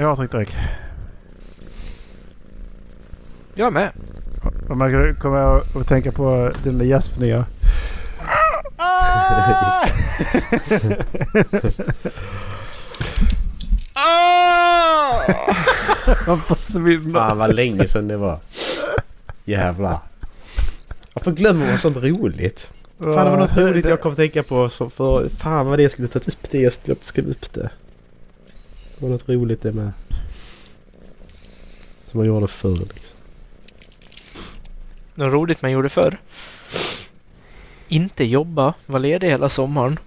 Jag har tryckt räck. Jag med. Och man kommer jag att tänka på dina gäspningar. Man försvinner. Fan vad länge sedan det var. Jävlar. Varför glömmer man sånt roligt? Fan det var något roligt jag kom att tänka på. Så för, fan vad det jag skulle ta upp det. Jag skulle skriva upp det. Det var något roligt det med. Som man gjorde förr liksom. Något roligt man gjorde förr. Inte jobba, vara ledig hela sommaren.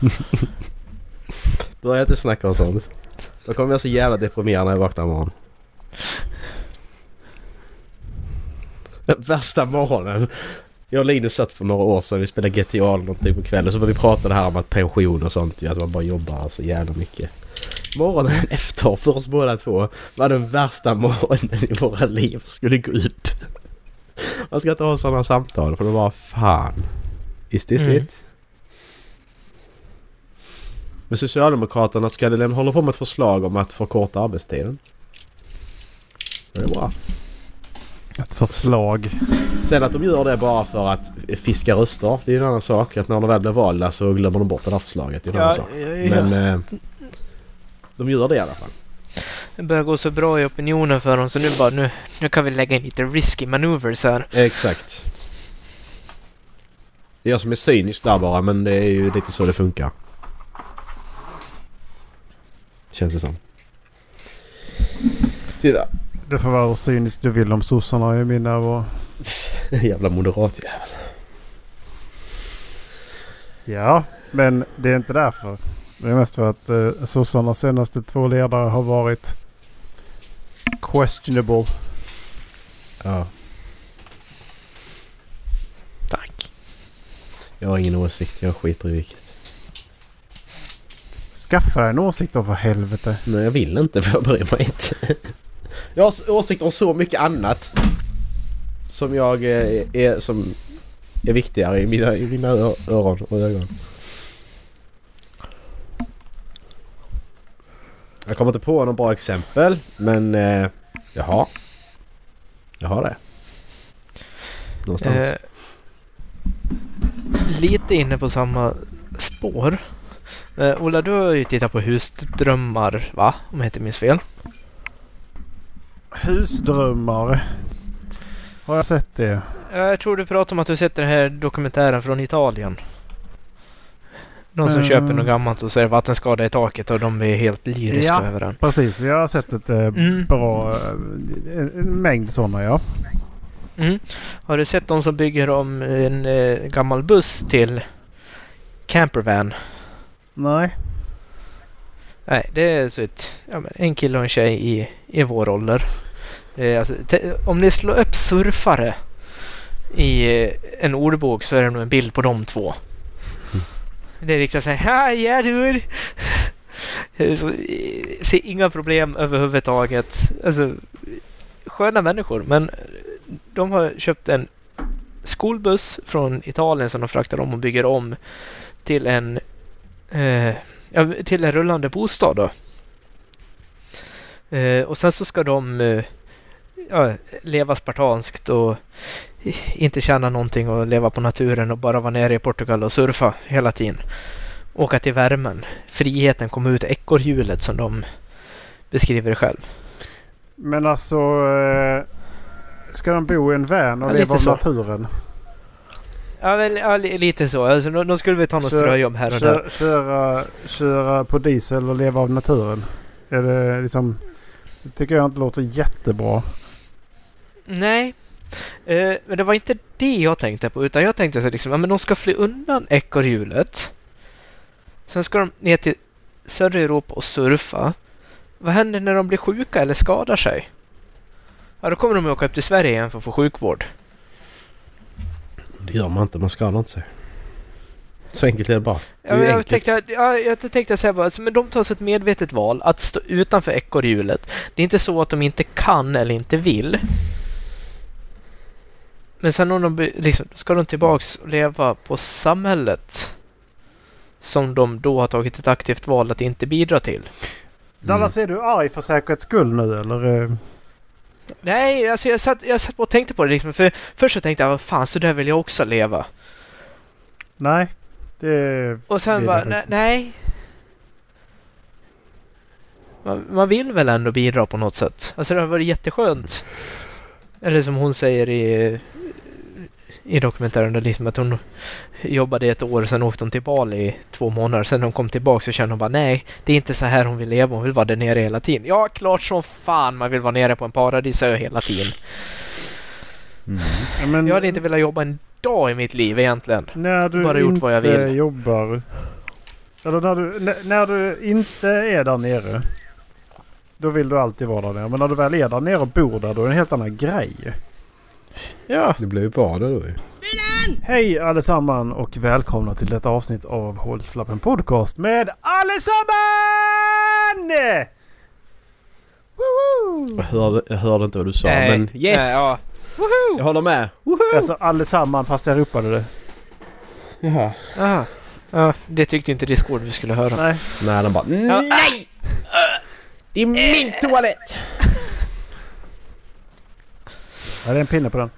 Börja inte snacka om sånt. Då kommer jag så jävla deprimerad när jag vaknar imorgon. Värsta morgonen. Jag och Linus satt för några år sedan. Vi spelade GTA eller någonting på kvällen. Så började vi prata det här om att pension och sånt. Att man bara jobbar så jävla mycket. Morgonen efter för oss båda två var den värsta morgonen i våra liv. Skulle gå upp. Man ska inte ha sådana samtal för då bara fan. Is this Mm. it? Men Socialdemokraterna ska de håller på med ett förslag om att förkorta arbetstiden. Det är bra. Ett förslag. Sen att de gör det bara för att fiska röster, det är en annan sak. Att när de väl blir valda så glömmer de bort det här förslaget. Det är en annan sak. ja, ja. Men eh, de gör det i alla fall. Det börjar gå så bra i opinionen för dem så nu bara nu, nu kan vi lägga in lite risky maneuvers här. Exakt. Det är jag som är cynisk där bara men det är ju lite så det funkar. Känns det som. Tyvärr. Det får vara hur cyniskt du vill om sossarna i min närvaro. Jävla moderatjävel. Ja, men det är inte därför. Det är mest för att eh, sossarnas senaste två ledare har varit questionable. Ja. Tack. Jag har ingen åsikt. Jag skiter i vilket. Skaffa dig en åsikt då för helvete. Nej jag vill inte för jag bryr mig inte. Jag har åsikter om så mycket annat. Som jag eh, är, som är viktigare i mina, i mina öron och ögon. Jag kommer inte på något bra exempel men eh, jaha. Jag har det. Någonstans. Eh, lite inne på samma spår. Eh, Ola, du har ju tittat på Husdrömmar, va? Om jag inte minns fel. Husdrömmar. Har jag sett det? Jag tror du pratade om att du sett den här dokumentären från Italien. De som Mm. köper något gammalt och så är det vattenskada i taket och de är helt lyriska Ja. över den. Precis, vi har sett ett eh, Mm. bra... eh, en, mängd sådana ja. Mm. Har du sett de som bygger om en eh, gammal buss till campervan? Nej. Nej, det är så ett, ja, en kille och en tjej i, i vår ålder. Eh, alltså, om ni slår upp surfare i eh, en ordbok så är det nog en bild på de två. Det är riktigt såhär ja yeah ser inga problem överhuvudtaget. Alltså, sköna människor men de har köpt en skolbuss från Italien som de fraktar om och bygger om till en eh, ja, till en rullande bostad då. Eh, och sen så ska de eh, ja, leva spartanskt och inte tjäna någonting och leva på naturen och bara vara nere i Portugal och surfa hela tiden. Åka till värmen. Friheten kom ut ekorrhjulet som de beskriver det själv. Men alltså... Eh, ska de bo i en van och Ja, leva av naturen? Ja, väl, ja li- lite så. Alltså, de, skulle väl ta något Kör- ströjobb här och där. Kö, köra, köra på diesel och leva av naturen? Är det liksom... Det tycker jag inte låter jättebra. Nej. Eh, men det var inte det jag tänkte på. Utan jag tänkte så liksom, ja, men de ska fly undan ekorrhjulet. Sen ska de ner till södra Europa och surfa. Vad händer när de blir sjuka eller skadar sig? Ja, då kommer de att åka upp till Sverige igen för att få sjukvård. Det gör man inte. Man skadar inte sig. Så enkelt är det bara. Det är Ja, jag, enkelt. tänkte, ja, jag tänkte säga bara, alltså, men de tar så ett medvetet val att stå utanför ekorrhjulet. Det är inte så att de inte kan eller inte vill. Men sen om de liksom, ska de tillbaks och leva på samhället som de då har tagit ett aktivt val att inte bidra till. Dallas, är du arg för säkerhets skull nu eller? eh? Nej, alltså jag satt, jag satt och tänkte på det liksom. För först så tänkte jag, vad fan, så där vill jag också leva. Nej. Det... Och sen bara, faktiskt nej. Man, man vill väl ändå bidra på något sätt. Alltså det har varit jätteskönt. Eller som hon säger i, i dokumentären, där liksom att hon jobbade i ett år, sen åkte hon till Bali i två månader. Sen när hon kom tillbaka så kände hon bara nej, det är inte så här hon vill leva. Hon vill vara där nere hela tiden. Ja, klart som fan man vill vara nere på en paradisö hela tiden. Mm. Men Jag hade inte velat jobba en dag i mitt liv egentligen. när du bara gjort inte vad jag vill. jobbar. Eller när du, n- när du inte är där nere. Då vill du alltid vara där nere. Men när du väl är där nere och bor där då är det en helt annan grej. Ja, Det blir ju bra då ju. Hej allesammans och välkomna till detta avsnitt av Håll Flappen Podcast med allesamman! Woho! Jag hörde, jag hörde inte vad du sa Nej, men yes! nej, ja. Jag håller med. Woho! Alltså allesamman fast jag ropade det. Jaha. Aha. Ja, det tyckte inte Discord vi skulle höra. Nej. Nej, de bara Ja. nej! Det är min toalett! Ja, det är en pinne på den.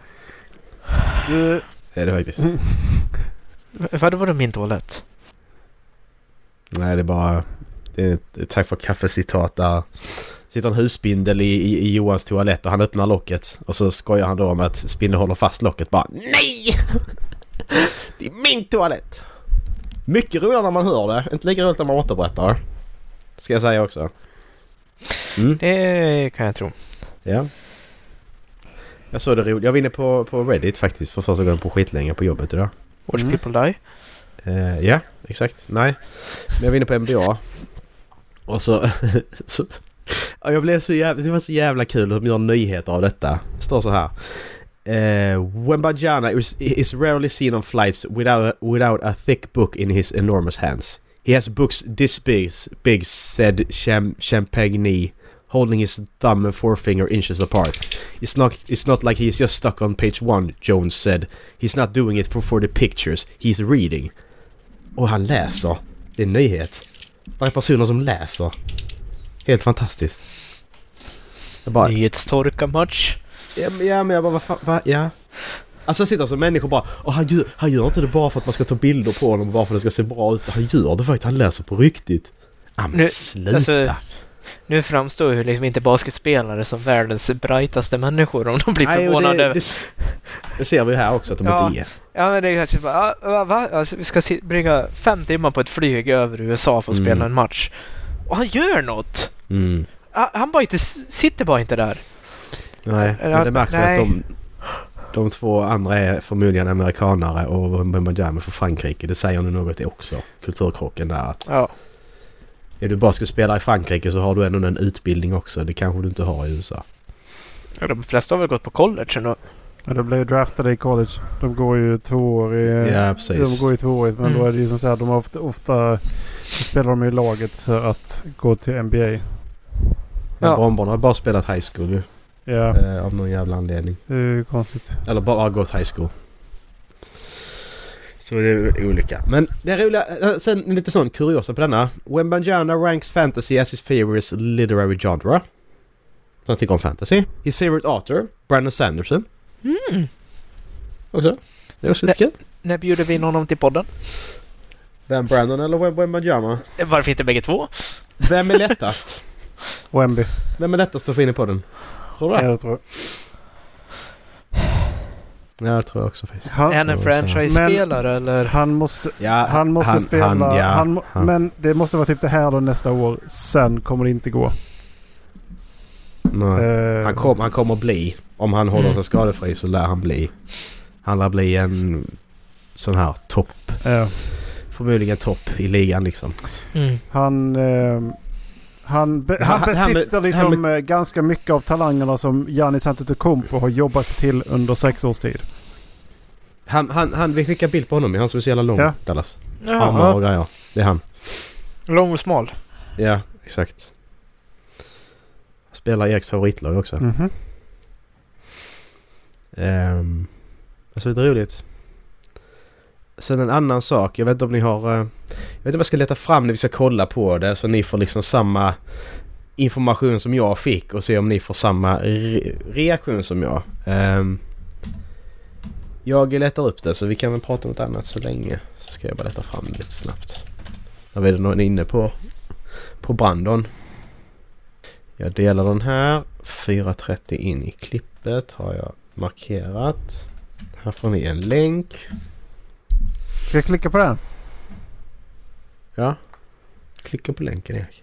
Du, Det är det faktiskt. Vad var det min toalett? Nej, det är bara... Det är ett tack för kaffecitat där. Sitter en husspindel i, i, i Johans toalett och han öppnar locket. Och så skojar han då om att spindeln håller fast locket bara NEJ! Det är min toalett! Mycket roligare när man hör det. Inte lika roligt när man återberättar. Ska jag säga också. Mm, Det kan jag tro. ja. Jag såg det roligt. Jag var inne på, på Reddit faktiskt för första gången på skitlänge på jobbet idag. Watch Mm. people die. Eh, ja, exakt. Nej. Men jag var inne på NBA. Och så... så ja, jag blev så jävla... Det var så jävla kul att de gör nyheter av detta. Det står så här. Uh, Wembanyama is, is rarely seen on flights without, without a thick book in his enormous hands. He has books this big, big said Cham Champagne holding his thumb and forefinger inches apart. It's not, it's not like he's just stuck on page one, Jones said. He's not doing it for, for the pictures. He's reading. Och han läser. Det är en nyhet. Det är personer som läser. Helt fantastiskt. Jag bara... Nyhetstorka match. Ja men, ja, men jag bara vad fan, va? Ja. Alltså jag sitter som människor bara och han gör, han gör inte det bara för att man ska ta bilder på honom bara för att det ska se bra ut. Han gör det faktiskt. Han läser på riktigt. Ja men Nu, sluta. alltså, Nu framstår ju liksom inte basketspelare som världens brightaste människor om de blir Nej, förvånade. det, det, det ser vi ju här också att de Ja. inte är. Ja men det är kanske bara, ah, va, va? Alltså, vi ska bringa fem timmar på ett flyg över USA för att Mm. spela en match. Och han gör något! Mm. Han, bara inte, sitter bara inte där. Nej, men det märks att de, de två andra är förmodligen amerikanare och Mbemba för Frankrike. Det säger nu något också. Kulturkrocken där att Ja. Är du bara ska spela i Frankrike så har du ändå en utbildning också. Det kanske du inte har i USA. Ja, De flesta har väl gått på college ändå. ja, de blev ju draftade i college. De går ju två år i... Ja, precis. De går ju tvåårigt men Mm. då är det ju som så här, de ofta, ofta så spelar de i laget för att gå till NBA. Men Ja. Bombarna har bara spelat high school ju. Ja, Eh, av någon jävla anledning. det är ju konstigt. Eller bara gått high school. Så det är olika. Men det är roliga, eh, sen lite sån kuriosa på denna. Wembanyama ranks fantasy as his favorite literary genre. Han tycker om fantasy. His favorite author, Brandon Sanderson. Mm. Också. Det är också lite kul. När bjuder vi in honom till podden? Vem Brandon eller Wem- Wembanyama? Varför inte bägge två? Vem är lättast? Wemby. Vem är lättast att få in i podden? Tror du Ja, det? det tror jag. Ja, det tror jag också faktiskt. Är han Han, en franchise-spelare eller? han måste, Ja, han måste spela. Han, Han, ja, han. Men det måste vara typ det här då nästa år. Sen kommer det inte gå. Nej. Eh, Han, kom, han kommer bli. Om han håller Mm. sig skadefri så lär han bli. Han lär bli en sån här topp. ja. Förmodligen topp i ligan liksom. Mm. Han, eh, han, be, Han- han han- besitter han- liksom eh, ganska mycket av talangerna som Giannis Antetokounmpo har jobbat till under sex års tid. Han, han, han, vi skickar bild på honom. Han som är så jävla lång. Ja. Dallas. Armar Ja, och grejer. Det är han. lång och smal. Ja, exakt. Spelar Eriks favoritlag också. Mhm. Um, alltså det är roligt. Sen en annan sak. Jag vet inte om ni har... Eh, jag vet inte om jag ska leta fram när vi ska kolla på det så ni får liksom samma information som jag fick och se om ni får samma re reaktion som jag. Um, jag letar upp det så vi kan väl prata om något annat så länge. Så ska jag bara leta fram det lite snabbt. Är det någon inne på, på Brandon. Jag delar den här. 4.30 in i klippet har jag markerat. Här får ni en länk. Ska jag klicka på den? Ja. Klicka på länken Erik.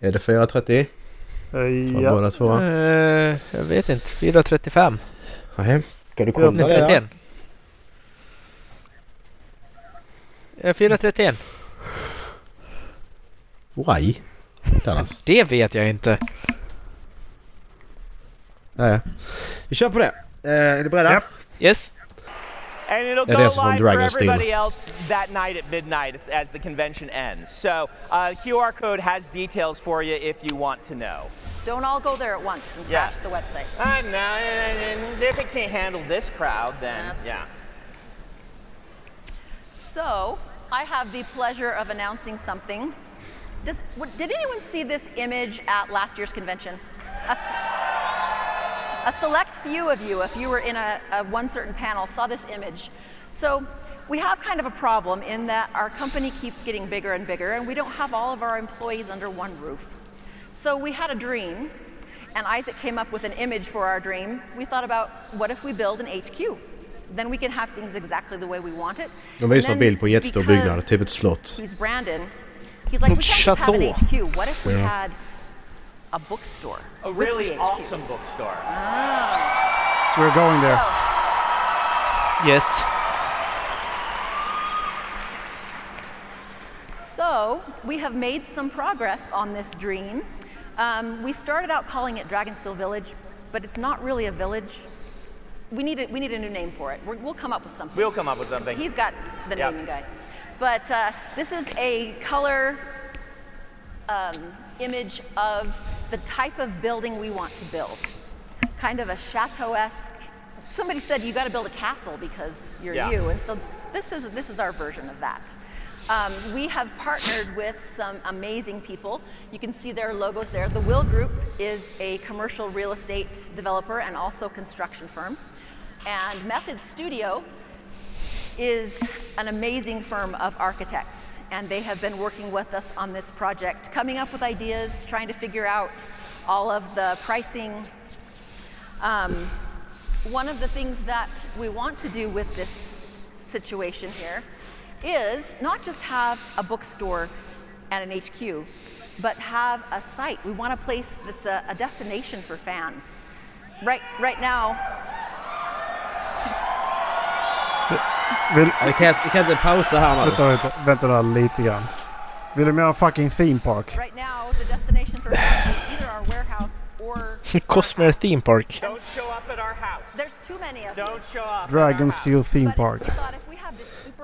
Är det 4.30? Uh, ja. båda två? Uh, jag vet inte. 4.35. Nej. Ska du kolla det? 4.31. Ja, 4.31. Why? Dallas. Det vet jag inte. Nej. Vi kör på det. Uh, är ni beredda? Yep. Yes. And it'll It go live for Dragon's Den. everybody else that night at midnight as the convention ends. So uh, QR code has details for you if you want to know. Don't all go there at once and Yeah. crash the website. I know, and if it can't handle this crowd, then That's- yeah. So, I have the pleasure of announcing something. Does, what, did anyone see this image at last year's convention? A, f- a select few of you, if you were in a, a one certain panel, saw this image. So, we have kind of a problem in that our company keeps getting bigger and bigger, and we don't have all of our employees under one roof. So, we had a dream, and Isaac came up with an image for our dream. We thought about what if we build an HQ? Then we can have things exactly the way we want it. De visar And en then bild på en jättestor because byggnad, typ ett slott. He's Brandon. He's like, we can't just have an HQ. What if we Yeah. had a bookstore? A really awesome bookstore. We're going there. So, Yes. So, we have made some progress on this dream. Um, we started out calling it Dragonsteel Village, but it's not really a village. We need a, we need a new name for it. We're, we'll come up with something. We'll come up with something. He's got the Yep. naming guy. But uh, this is a color um, image of the type of building we want to build. Kind of a chateau-esque. Somebody said you got to build a castle because you're Yeah. you, and so this is this is our version of that. Um, we have partnered with some amazing people. You can see their logos there. The Will Group is a commercial real estate developer and also construction firm. And Method Studio is an amazing firm of architects, and they have been working with us on this project, coming up with ideas, trying to figure out all of the pricing. Um, one of the things that we want to do with this situation here is not just have a bookstore and an HQ, but have a site. We want a place that's a, a destination for fans. Right, right now, Vill, Vi kan, vi kan inte pausa här nu. vänta, vänta, vänta där lite grann. Vill de göra en fucking theme park? Cosmere Theme Park. Up. Dragonsteel Theme Park.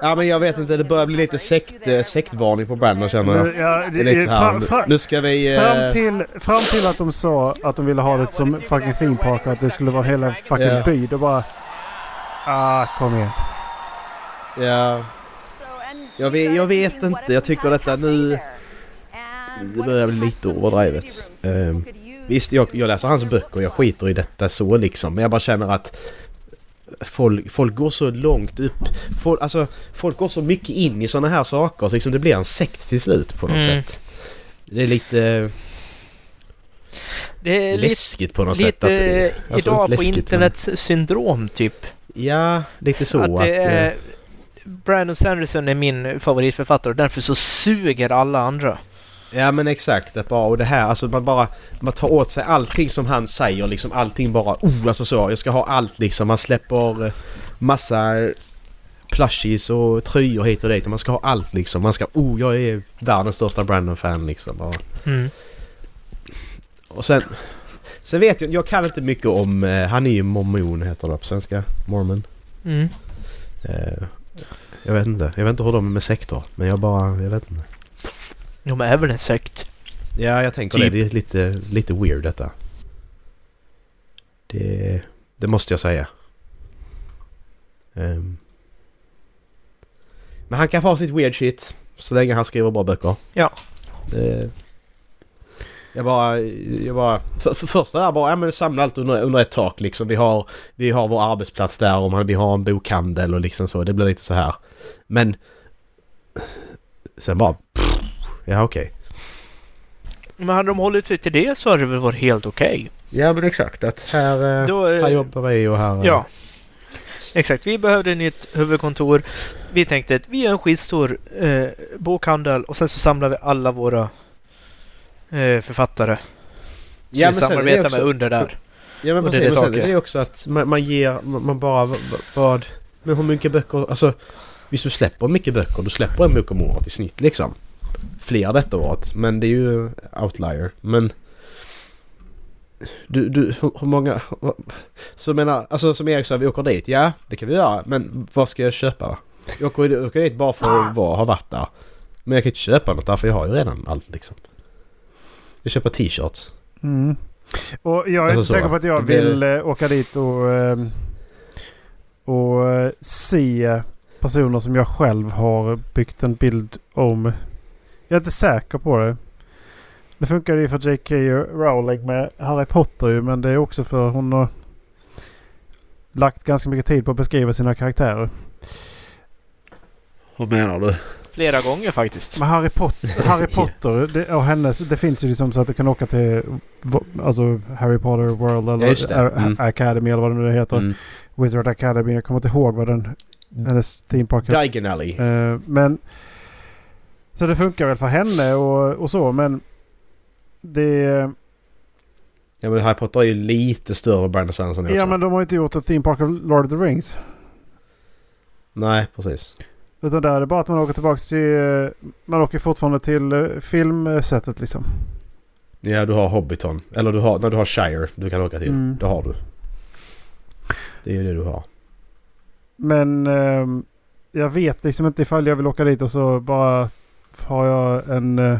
Ja men jag vet inte, det börjar bli lite sekt, sektvarning på Brandon känner jag. Ja, Det är det, lite så här, fram, fram, nu ska vi... fram, eh, till, fram till att de sa att de ville ha det som fucking theme park och att det skulle vara hela fucking Ja. by. Då bara... Ah, kom igen. Ja, Jag vet- jag vet inte. Jag tycker detta nu- det börjar bli lite overdrivet. use Visst, jag, jag läser hans böcker och jag skiter i detta så liksom. Men jag bara känner att folk, folk går så långt upp. Folk, alltså, folk går så mycket in i sådana här saker så liksom det blir en sekt till slut på något Mm. sätt. Det är lite Det är lite, läskigt på något lite sätt. Att, alltså, idag inte på läskigt, internet syndrom typ. Men, ja, lite så att att... eh, Brandon Sanderson är min favoritförfattare och därför så suger alla andra. Ja men exakt, att bara, och det här alltså man bara man tar åt sig allting som han säger liksom allting bara oh alltså så jag ska ha allt liksom man släpper eh, massa plushies och tröjor hit och dit och man ska ha allt liksom man ska oh jag är världens största Brandon-fan liksom bara. Mm. Och sen Sen vet jag, jag kan inte mycket om, eh, han är ju mormon heter det på svenska, mormon. Mm. Eh, jag vet inte, jag vet inte hur de är med sektor men jag bara, jag vet inte. De är väl en sekt. Ja, jag tänker Typ. det. Det är lite, lite weird detta. Det, det måste jag säga. Ehm. Men han kan få sitt weird shit så länge han skriver bra böcker. Ja. Det, Jag bara... Jag bara för, för första där bara, ja men samla allt under, under ett tak liksom. Vi har, vi har vår arbetsplats där och man, vi har en bokhandel och liksom så. Det blir lite så här. Men... Sen bara... Pff, ja okej. Men hade de hållit sig till det så hade det väl varit helt okej. Ja men exakt. Att här, eh, Då, eh, här jobbar vi och här... eh, Ja. Exakt, vi behövde ett nytt huvudkontor. Vi tänkte att vi gör en skitstor eh, bokhandel och sen så samlar vi alla våra författare. Som Ja, men det samarbetar också- med under där. Ja men det precis, är men sen är det också att man, man ger, man, bara vad... Men hur mycket böcker, alltså... Visst du släpper mycket böcker, du släpper en bok om året i snitt liksom. Fler detta året, men det är ju outlier. Men... Du, du, hur, många... Så menar, alltså som Erik sa, vi åker dit. Ja, det kan vi göra. Men vad ska jag köpa då? Jag åker, jag åker dit bara för att vara, ha varit där. Men jag kan inte köpa något där för jag har ju redan allt liksom. Jag köper t-shirts. Mm. Och jag är Alltså inte så, säker på att jag det vill eh, åka dit och, eh, och eh, se personer som jag själv har byggt en bild om. Jag är inte säker på det. Det funkar ju för J.K. Rowling med Harry Potter ju men det är också för hon har lagt ganska mycket tid på att beskriva sina karaktärer. Vad menar du? Flera gånger faktiskt. Men Harry Potter, Harry Potter det, och hennes, det finns ju liksom så att du kan åka till alltså Harry Potter World eller Mm. Academy eller vad det nu heter. Mm. Wizard Academy. Jag kommer inte ihåg vad den... Hennes theme park heter. Diagon Alley. Eh, men... Så det funkar väl för henne och, och så men... Det... Ja men Harry Potter är ju lite större än Brandon Sanderson. Ja men de har inte gjort ett theme park av Lord of the Rings. Nej precis. Utan där är det bara att man åker tillbaka till... eh, Man åker fortfarande till eh, filmsättet liksom. Ja du har Hobbiton. Eller du har, när du har Shire du kan åka till. Mm. Det har du. Det är ju det du har. Men ehm, jag vet liksom inte ifall jag vill åka dit och så bara har jag en... eh,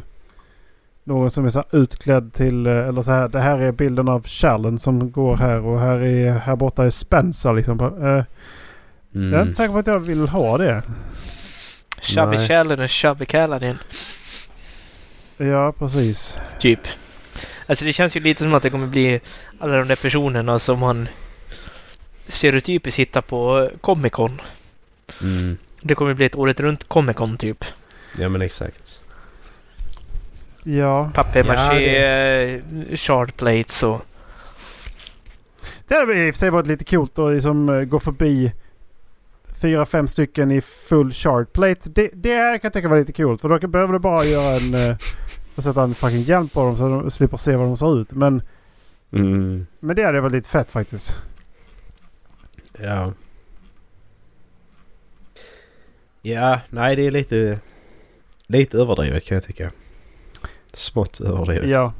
någon som är så utklädd till... eh, eller så här. Det här är bilden av Challen som går här och här, är, här borta är Spencer liksom. Eh, Mm. Jag är inte säker på att jag vill ha det. Chubby Nej. Challen och Chubby Callahan. Ja, precis. Typ. Alltså det känns ju lite som att det kommer bli alla de där personerna som man stereotypiskt hittar på Comic Con. Mm. Det kommer bli ett året runt Comic Con typ. Ja men exakt. Ja. Papier-maché, Ja, eh, shard plates och... Det hade i och för sig varit lite coolt att liksom eh, gå förbi fyra, fem stycken i full chart plate. Det, det här kan jag tycka var lite coolt. För då behöver du bara göra en... eh, och sätta en fucking hjälm på dem så de slipper se vad de ser ut. Men, Mm. men det hade varit lite fett faktiskt. Ja. Ja, nej det är lite... Lite överdrivet kan jag tycka. Smått överdrivet. Ja.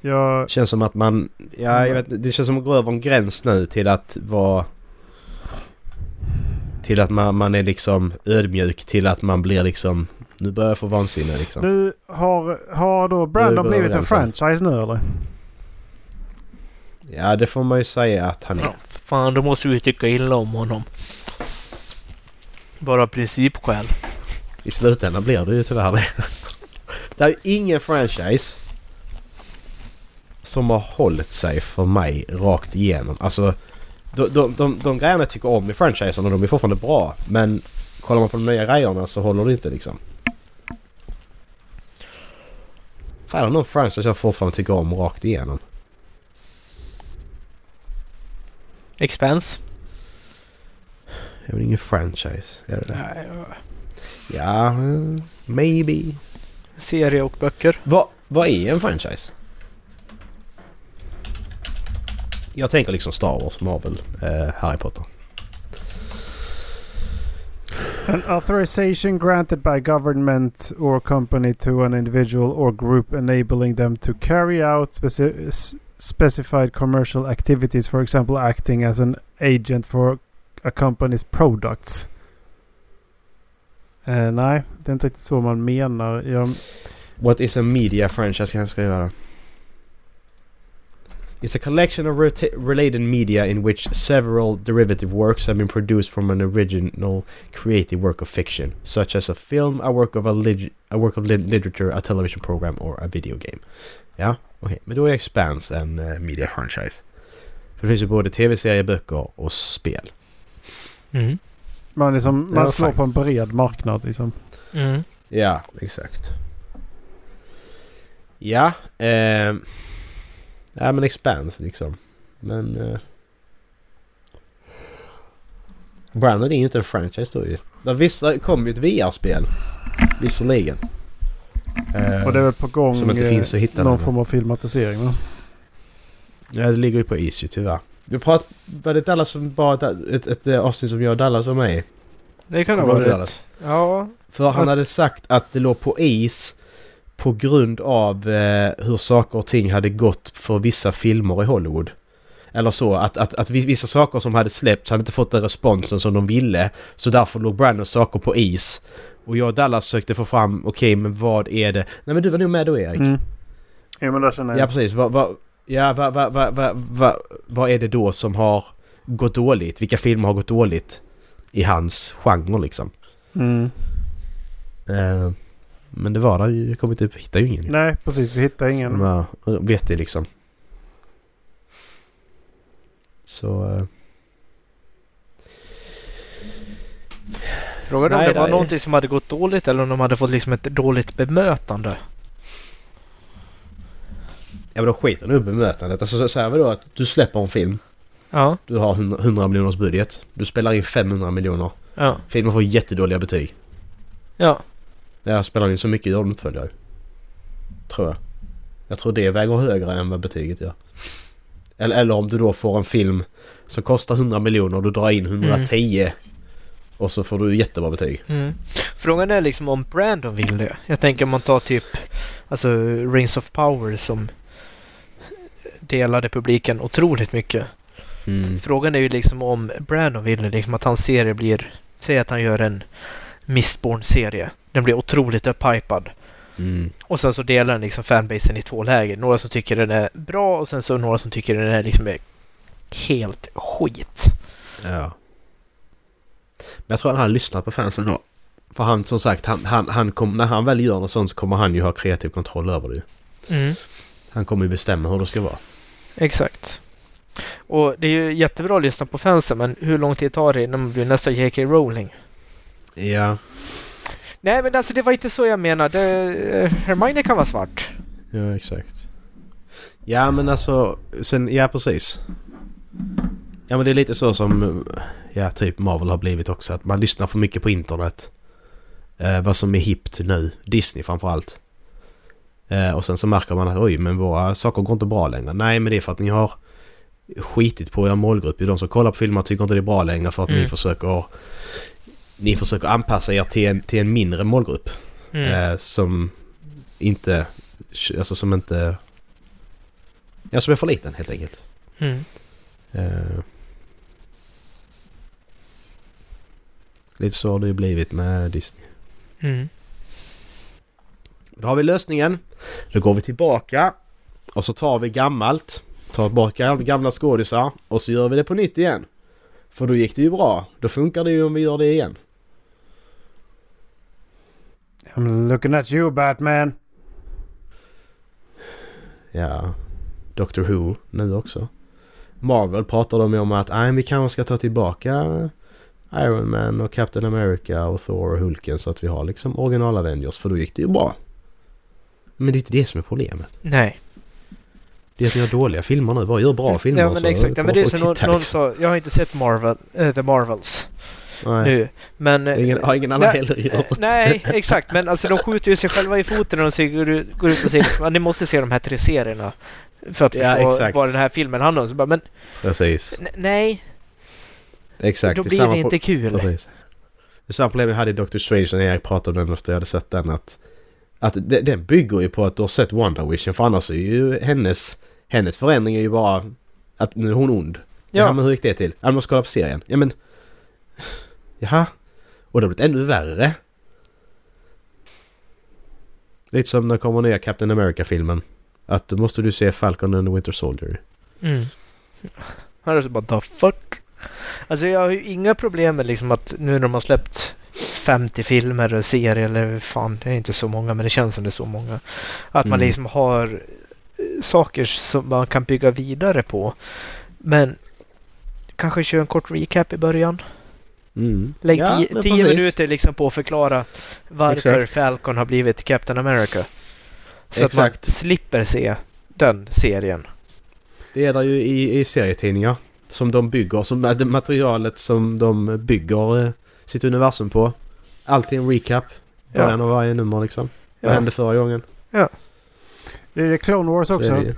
Jag, Känns som att man... Ja, jag vet, det känns som att gå över en gräns nu till att vara... Till att man, man är liksom ödmjuk till att man blir liksom... Nu börjar jag få vansinne liksom. nu har, har då Brandon vi blivit en överens om. franchise nu eller? Ja, det får man ju säga att han är. Ja, fan, då måste vi tycka illa om honom. Bara principskäl. I slutändan blir det ju tyvärr det. Det är ju ingen franchise som har hållit sig för mig rakt igenom. Alltså de, de, de, de grejerna jag tycker om i franchisen och de är fortfarande bra. Men kollar man på de nya grejerna så håller det inte liksom. Fan, är det någon franchise jag fortfarande tycker om rakt igenom? Expense? Det är väl ingen franchise? Är det det? Nej, Ja, eh, maybe. Serie och böcker. Vad, vad är en franchise? Jag tänker liksom Star Wars, Marvel, eh, Harry Potter. An authorization granted by government or company to an individual or group enabling them to carry out speci- specified commercial activities, for example, acting as an agent for a company's products. Eh, nej, det är inte riktigt så man menar. Jag, What is a media franchise kan jag skriva då? It's a collection of reta- related media in which several derivative works have been produced from an original creative work of fiction, such as a film, a work of a, lit- a work of lit- literature, a television program or a video game. Ja, okej. Men då är Expanse en uh, media franchise. För det finns ju både tv-serier, böcker och spel. Mm. Man, liksom, man slår fine. på en bred marknad liksom. Mm. Ja, exakt. Ja, eh, ja men Expanse liksom. Men... Eh, Brandon är ju inte en franchise då ju. Vissa kom ju ett VR-spel. Visserligen. Eh, Och det är väl på gång Som inte eh, finns att hitta någon form av filmatisering va? Ja, det ligger ju på is ju tyvärr. Du prat, var det Dallas som bara ett, ett, ett eh, avsnitt som jag och Dallas var med i? Det kan ihåg rätt. Ja. För han hade sagt att det låg på is på grund av eh, hur saker och ting hade gått för vissa filmer i Hollywood. Eller så, att, att, att vissa saker som hade släppts hade inte fått den responsen som de ville. Så därför låg Brandons saker på is. Och jag och Dallas sökte få fram, okej men vad är det? Nej men du var nog med då Erik? Mm. Ja men där känner jag. Ja precis. Vad, vad, ja, vad, vad, vad, vad, vad, vad är det då som har gått dåligt? Vilka filmer har gått dåligt i hans genre liksom? Mm. Eh, men det var där ju, jag kommer inte hitta ju ingen. Nej precis, vi hittar ingen. Som var vettig liksom. Så... eh, Frågan är om det var nej. någonting som hade gått dåligt eller om de hade fått liksom ett dåligt bemötande. Ja men de skiter nog i bemötandet. Alltså så säger vi då att du släpper en film. Ja. Du har 100 100 miljoners budget. Du spelar in 500 miljoner. Ja. Filmen får jättedåliga betyg. Ja. Ja, spelar in så mycket de uppföljare. Tror jag. Jag tror det väger högre än vad betyget gör. Eller, eller om du då får en film som kostar 100 miljoner och du drar in 110. Och så får du jättebra betyg. Mm. Frågan är liksom om Brandon vill det. Jag tänker om man tar typ alltså Rings of Power som delade publiken otroligt mycket. Mm. Frågan är ju liksom om Brandon vill det, liksom att hans serie blir... Säg att han gör en Mistborn-serie. Den blir otroligt upphypad. Mm. Och sen så delar den liksom fanbasen i två läger. Några som tycker den är bra och sen så några som tycker den är liksom helt skit. Ja. Men jag tror att han lyssnat på fansen då. För han som sagt, han, han, han kom, när han väl gör något sånt så kommer han ju ha kreativ kontroll över det. Mm. Han kommer ju bestämma hur det ska vara. Exakt. Och det är ju jättebra att lyssna på fansen men hur lång tid tar det innan man blir nästa J.K. Rowling? Ja. Nej men alltså det var inte så jag menade. Eh, Hermione kan vara svart. Ja, exakt. Ja, men alltså... Sen, ja, precis. Ja, men det är lite så som... Ja, typ Marvel har blivit också. Att man lyssnar för mycket på internet. Eh, vad som är hippt nu. Disney framförallt. Eh, och sen så märker man att oj, men våra saker går inte bra längre. Nej, men det är för att ni har skitit på er målgrupp. De som kollar på filmer tycker inte det är bra längre för att ni Mm. försöker... Ni försöker anpassa er till en, till en mindre målgrupp. Mm. Eh, som inte... Alltså som inte... Ja, som är för liten helt enkelt. Mm. Eh, lite så har det ju blivit med Disney. Mm. Då har vi lösningen. Då går vi tillbaka och så tar vi gammalt. Tar tillbaka gamla skådisar och så gör vi det på nytt igen. För då gick det ju bra. Då funkar det ju om vi gör det igen. I'm looking at you Batman. Ja, Doctor Who nu också. Marvel pratar de ju om att nej, vi kanske ska ta tillbaka Iron Man och Captain America och Thor och Hulken så att vi har liksom original Avengers för då gick det ju bra. Men det är inte det som är problemet. Nej. Det är att ni har dåliga filmer nu. Bara gör bra filmer Ja men så exakt. Ja, men det är som någon, någon liksom. sa. Jag har inte sett Marvel, äh, The Marvels Nej, nu. Men... det ingen, har ingen annan heller gjort. Nej, exakt. Men alltså de skjuter ju sig själva i foten när de säger, går, ut- går ut och säger liksom, "Ja, ni måste se de här tre serierna. För att Ja, förstå exakt. vad den här filmen handlar om. Så bara, men Precis. nej, Exakt. då blir det pro- inte kul. Precis. Det samma problem jag hade i Doctor Strange när Erik pratade om den efter jag hade sett den. Att, att det- den bygger ju på att du har sett Wonder Vision. För annars är ju hennes, hennes förändring är ju bara att nu är hon ond. Ja. Ja. men hur gick det till? Ja, man ska kolla på serien. Ja men... Jaha. Och det har blivit ännu värre. Lite som när det kommer nya Captain America-filmen. Att då måste du se Falcon and the Winter Soldier. Mm. Han är så bara the fuck. Alltså jag har ju inga problem med liksom att nu när de har släppt 50 filmer och serier eller fan det är inte så många men det känns som det är så många. Att man Mm. liksom har eh, saker som man kan bygga vidare på. Men kanske köra en kort recap i början. Mm. Lägg Ja, tio, tio minuter liksom på att förklara varför Exakt. Falcon har blivit Captain America. Så att man Exakt. slipper se den serien. Det är där ju i, i serietidningar. Som de bygger, som det materialet som de bygger eh, sitt universum på. Alltid en recap. Ja. Början av varje nummer liksom. Vad Ja. hände förra gången? Det är Clone Wars också. det.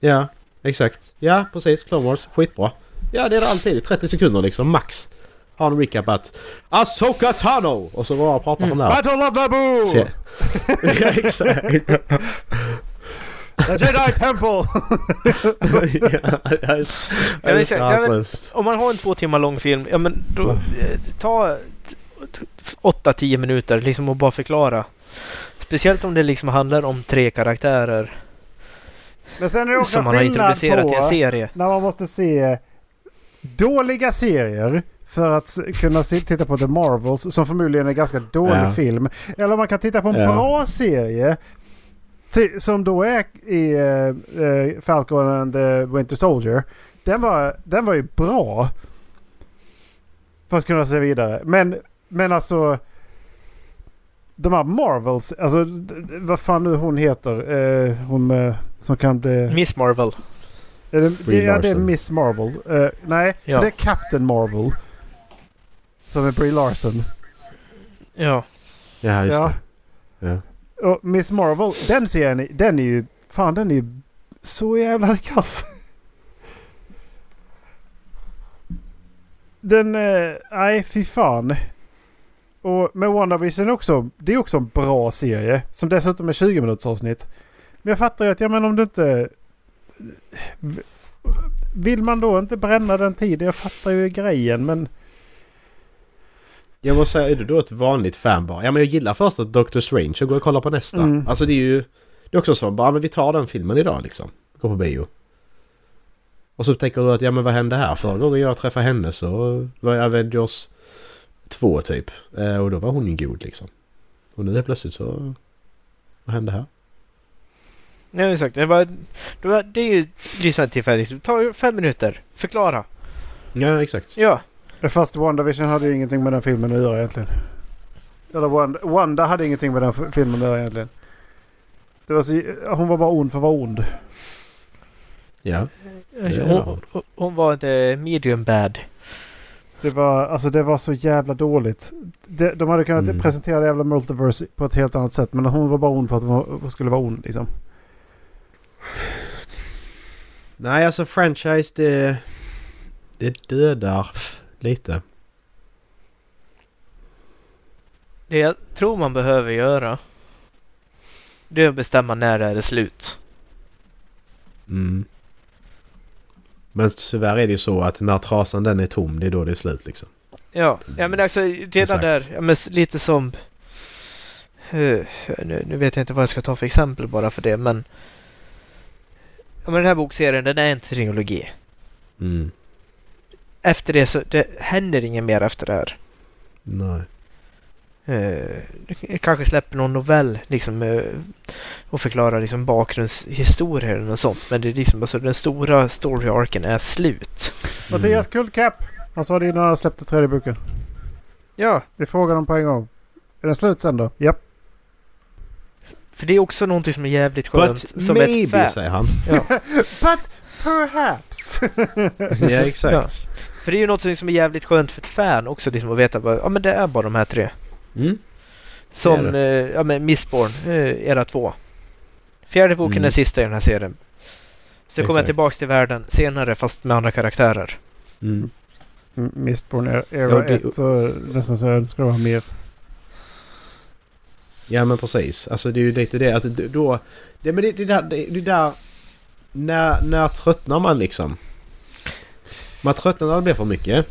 Ja, exakt. Ja, precis. Clone Wars. Skitbra. Ja, det är det alltid. 30 sekunder liksom, max. Ha en recap att Asoka Tano! Och så bara pratar han där. Battle of Naboo! Så- ja, exakt. The Jedi Temple! ja, Ja, hans Ja, men- röst. Om man har en två timmar lång film, ja men då eh, ta 8-10 minuter liksom och bara förklara. Speciellt om det liksom handlar om tre karaktärer Men sen är det också som man har introducerat i en på serie. när man måste se dåliga serier för att kunna se, titta på The Marvels som förmodligen är en ganska dålig Ja. film. Eller man kan titta på en Ja. bra serie som då är i uh, Falcon and the Winter Soldier. Den var, den var ju bra. För att kunna se vidare. Men, men alltså... De här Marvels, alltså vad fan nu hon heter. eh, hon med, som kan bli... Miss Marvel. Är det, Brie det, ja, det är. Miss Marvel. Eh, nej, Ja. det är Captain Marvel. Som är Brie Larson. Ja. Ja, just Ja. det. Ja. Och Miss Marvel, den serien, den är ju... Fan, den är ju så jävla kass. Den... eh, Nej, fy fan. Och med WandaVision också. Det är också en bra serie. Som dessutom är 20 minuters avsnitt. Men jag fattar ju att, ja men om du inte... Vill man då inte bränna den tiden? Jag fattar ju grejen men... Jag måste säga, är du då ett vanligt fan bara? Ja men jag gillar först att Doctor Strange och går och kollar på nästa. Mm. Alltså det är ju... Det är också så, bara men vi tar den filmen idag liksom. Går på bio. Och så tänker du att ja men vad hände här? Förra gången jag träffade henne så var jag Avengers 2 typ. Eh, och då var hon ju god liksom. Och nu är plötsligt så... Vad hände här? Ja, exakt. Det, var, det, var, det är ju lyssna tillfälligt. Ta fem minuter. Förklara. Ja exakt. Ja. Fast WandaVision hade ju ingenting med den filmen att göra egentligen. Eller Wanda, Wanda hade ingenting med den filmen att göra egentligen. Det var så, hon var bara ond för att vara ond. Ja. är Hon, hon, hon var the medium bad. Det var, alltså det var så jävla dåligt. De, de hade kunnat Mm. presentera jävla multiverse på ett helt annat sätt. Men hon var bara ond för att hon skulle vara ond liksom. Nej alltså franchise det... Det dödar lite. Det jag tror man behöver göra. Det är att bestämma när det är slut. Mm. Men tyvärr är det ju så att när trasan den är tom, det är då det är slut liksom. Ja, ja men alltså redan Exakt. där. Ja, men lite som... eh, nu, nu vet jag inte vad jag ska ta för exempel bara för det men... Ja, men den här bokserien den är en trilogi. Mm. Efter det så det händer inget mer efter det här. Nej. Eh, kanske släpper någon novell liksom eh, och förklarar liksom bakgrundshistorier och sånt. Men det är liksom alltså den stora story-arken är slut. Mattias Kullkapp! Han sa det innan han släppte tredje boken. Ja, Vi frågar dem på en gång. Är den slut sen då? Japp. För det är också någonting som är jävligt skönt. But som ett maybe, fan. säger han. But perhaps! ja, exakt. För det är ju något som är jävligt skönt för ett fan också liksom att veta bara, ja men det är bara de här tre. Mm. Som Det eh, ja, men Mistborn, eh, era två. Fjärde boken Mm. är sista i den här serien. Så kommer jag Exakt. tillbaks till världen senare fast med andra karaktärer. Mm. Mm, Mistborn Era Ja, det- 1 så nästan så jag önskar det var mer. Ja men precis. Alltså det är ju lite det att då... Det, men det, det där... Det, det där när, när tröttnar man liksom? Man tröttnar när det blir för mycket.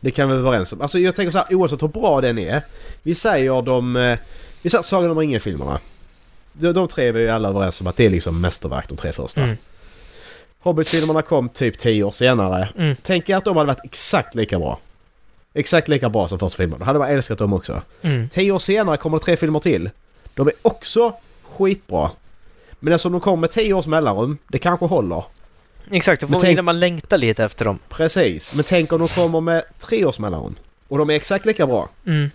Det kan vi vara överens om. Alltså jag tänker så här oavsett hur bra den är. Vi säger de... eh, Vi säger Sagan om ringen-filmerna. De, de tre är vi ju alla överens om att det är liksom mästerverk de tre första. Mm. Hobbit-filmerna kom typ 10 år senare. Mm. Tänk er att de hade varit exakt lika bra. Exakt lika bra som första filmen. Då hade man älskat dem också. Mm. 10 år senare kommer det tre filmer till. De är också skitbra. Men eftersom de kommer med 10 års mellanrum, det kanske håller. Exakt, då får tänk- man längta lite efter dem. Precis. Men tänk om de kommer med 3 års mellanrum. Och de är exakt lika bra. Mm.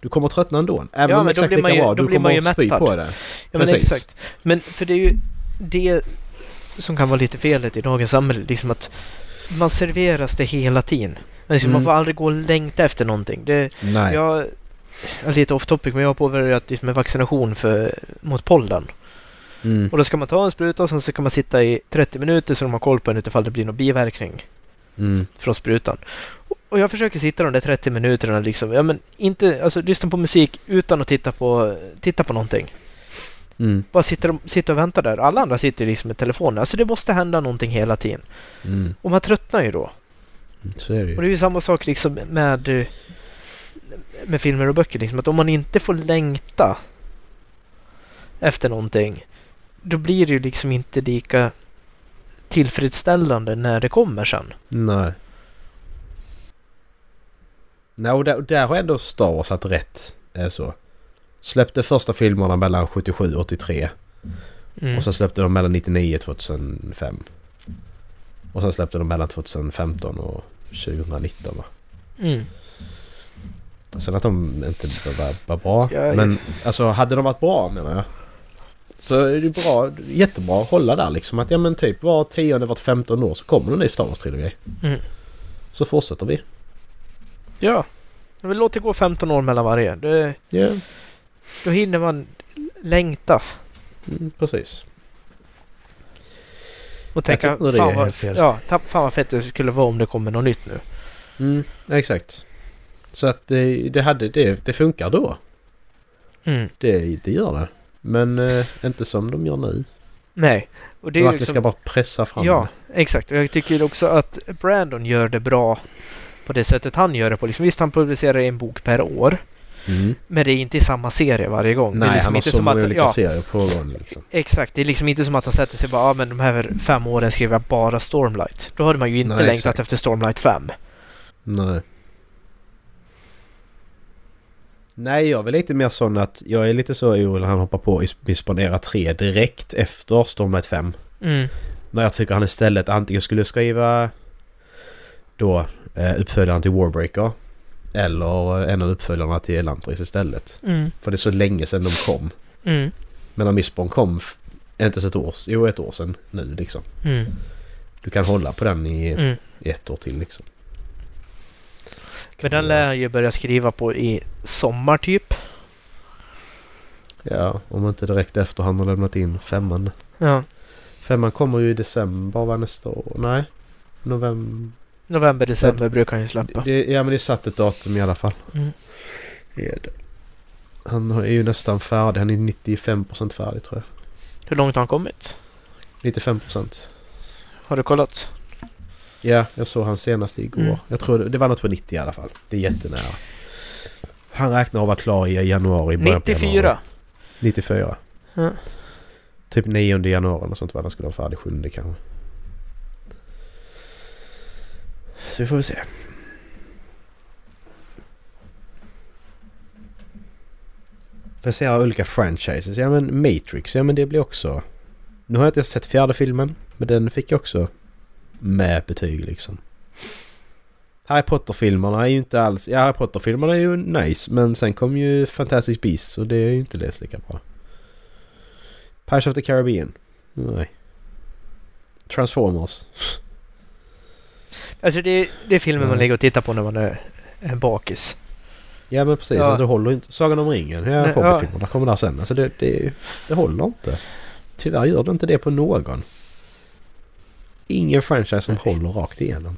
Du kommer tröttna ändå. Även Ja, om de är exakt lika ju- bra. Du kommer att spy på det. Ja, men exakt. Men för det är ju det som kan vara lite felet i dagens samhälle. Liksom att man serveras det hela tiden. Liksom Mm. Man får aldrig gå och längta efter någonting. Det, Nej. jag, lite off topic men jag har påbörjat liksom en vaccination för, mot pollen. Mm. Och då ska man ta en spruta och sen så kan man sitta i 30 minuter så de har koll på en utifall det blir någon biverkning Mm. från sprutan. Och- jag försöker sitta de där 30 minuterna liksom. Ja men inte, alltså lyssna på musik utan att titta på, titta på någonting. Mm. Bara sitta, och- sitta och vänta där. Alla andra sitter liksom med telefonen. Alltså det måste hända någonting hela tiden. Mm. Och man tröttnar ju då. Så är det Och ju. det är ju samma sak liksom med, eh, med filmer och böcker. Liksom, att om man inte får längta efter någonting. Då blir det ju liksom inte lika tillfredsställande när det kommer sen. Nej. Nej, och där, och där har ändå Star Wars haft rätt. Är så. Släppte första filmerna mellan 77 och 83. Mm. Och sen släppte de mellan 99 och 2005. Och sen släppte de mellan 2015 och 2019 va? Mm. Sen att de inte var, var bra. Ja, men alltså hade de varit bra menar jag. Så är det bra, jättebra att hålla där liksom. Att ja men typ var tionde, vart 15 år så kommer en ny Star Wars-trilogi. Mm. Så fortsätter vi. Ja. Men låter det gå 15 år mellan varje. Det, Ja, då hinner man längta. mm, precis. Och tänka, är fan, vad, ja, tapp, fan vad fett det skulle vara om det kommer något nytt nu. Mm, exakt. Så att det, det, hade, det, det funkar då. Mm. Det, det gör det. Men eh, inte som de gör nu. Nej. Och det De är verkligen liksom, ska bara pressa fram Ja, exakt. Och jag tycker också att Brandon gör det bra på det sättet han gör det på. Liksom, visst, han publicerar en bok per år. Mm. Men det är inte i samma serie varje gång. det är Nej, liksom han har inte så som många att, olika ja, serier pågående liksom. Exakt, det är liksom inte som att han sätter sig och bara, ja men de här fem åren skriver jag bara Stormlight. Då hade man ju inte Nej, längtat exakt. efter Stormlight 5. Nej. Nej, jag är väl lite mer sån att jag är lite så orolig när han hoppar på i Spionera 3 direkt efter Stormlight 5. Mm. När jag tycker han istället antingen skulle skriva då eh, uppföljaren till Warbreaker eller en av uppföljarna till Elantris istället. Mm. För det är så länge sedan de kom. Mm. Men Mistborn kom inte ens ett år, jo ett år sedan nu liksom. Mm. Du kan hålla på den i, Mm. i ett år till liksom. Men den lär jag ju börja skriva på i sommar typ. Ja, om inte direkt efter han har lämnat in femman. Ja. Femman kommer ju i december va nästa år? Nej? November? November, december brukar han ju släppa. Det, ja men det är satt ett datum i alla fall. Mm. Han är ju nästan färdig. Han är 95% färdig tror jag. Hur långt har han kommit? 95%. Har du kollat? Ja, jag såg han senast igår. Mm. Jag tror det, var något på 90 i alla fall. Det är jättenära. Han räknar att vara klar i januari. början på 94. Januari. 94. Ja. Typ 9 januari eller sånt var han skulle vara färdig. 7 kanske. Så vi får väl se. För jag ser olika franchises. Ja men Matrix, ja men det blir också... Nu har jag inte sett fjärde filmen. Men den fick jag också med betyg liksom. Harry Potter-filmerna är ju inte alls... Ja, Harry Potter-filmerna är ju nice. Men sen kom ju Fantastic Beasts och det är ju inte läst lika bra. Pirates of the Caribbean. Nej. Transformers. Alltså det, det är filmer man Nej. ligger och tittar på när man är, är bakis. Ja men precis, Ja. alltså, det håller inte. Sagan om ringen, ja, Nej, Hobbit-filmerna kommer där sen. Alltså det, det, det håller inte. Tyvärr gör det inte det på någon. Ingen franchise som håller rakt igenom.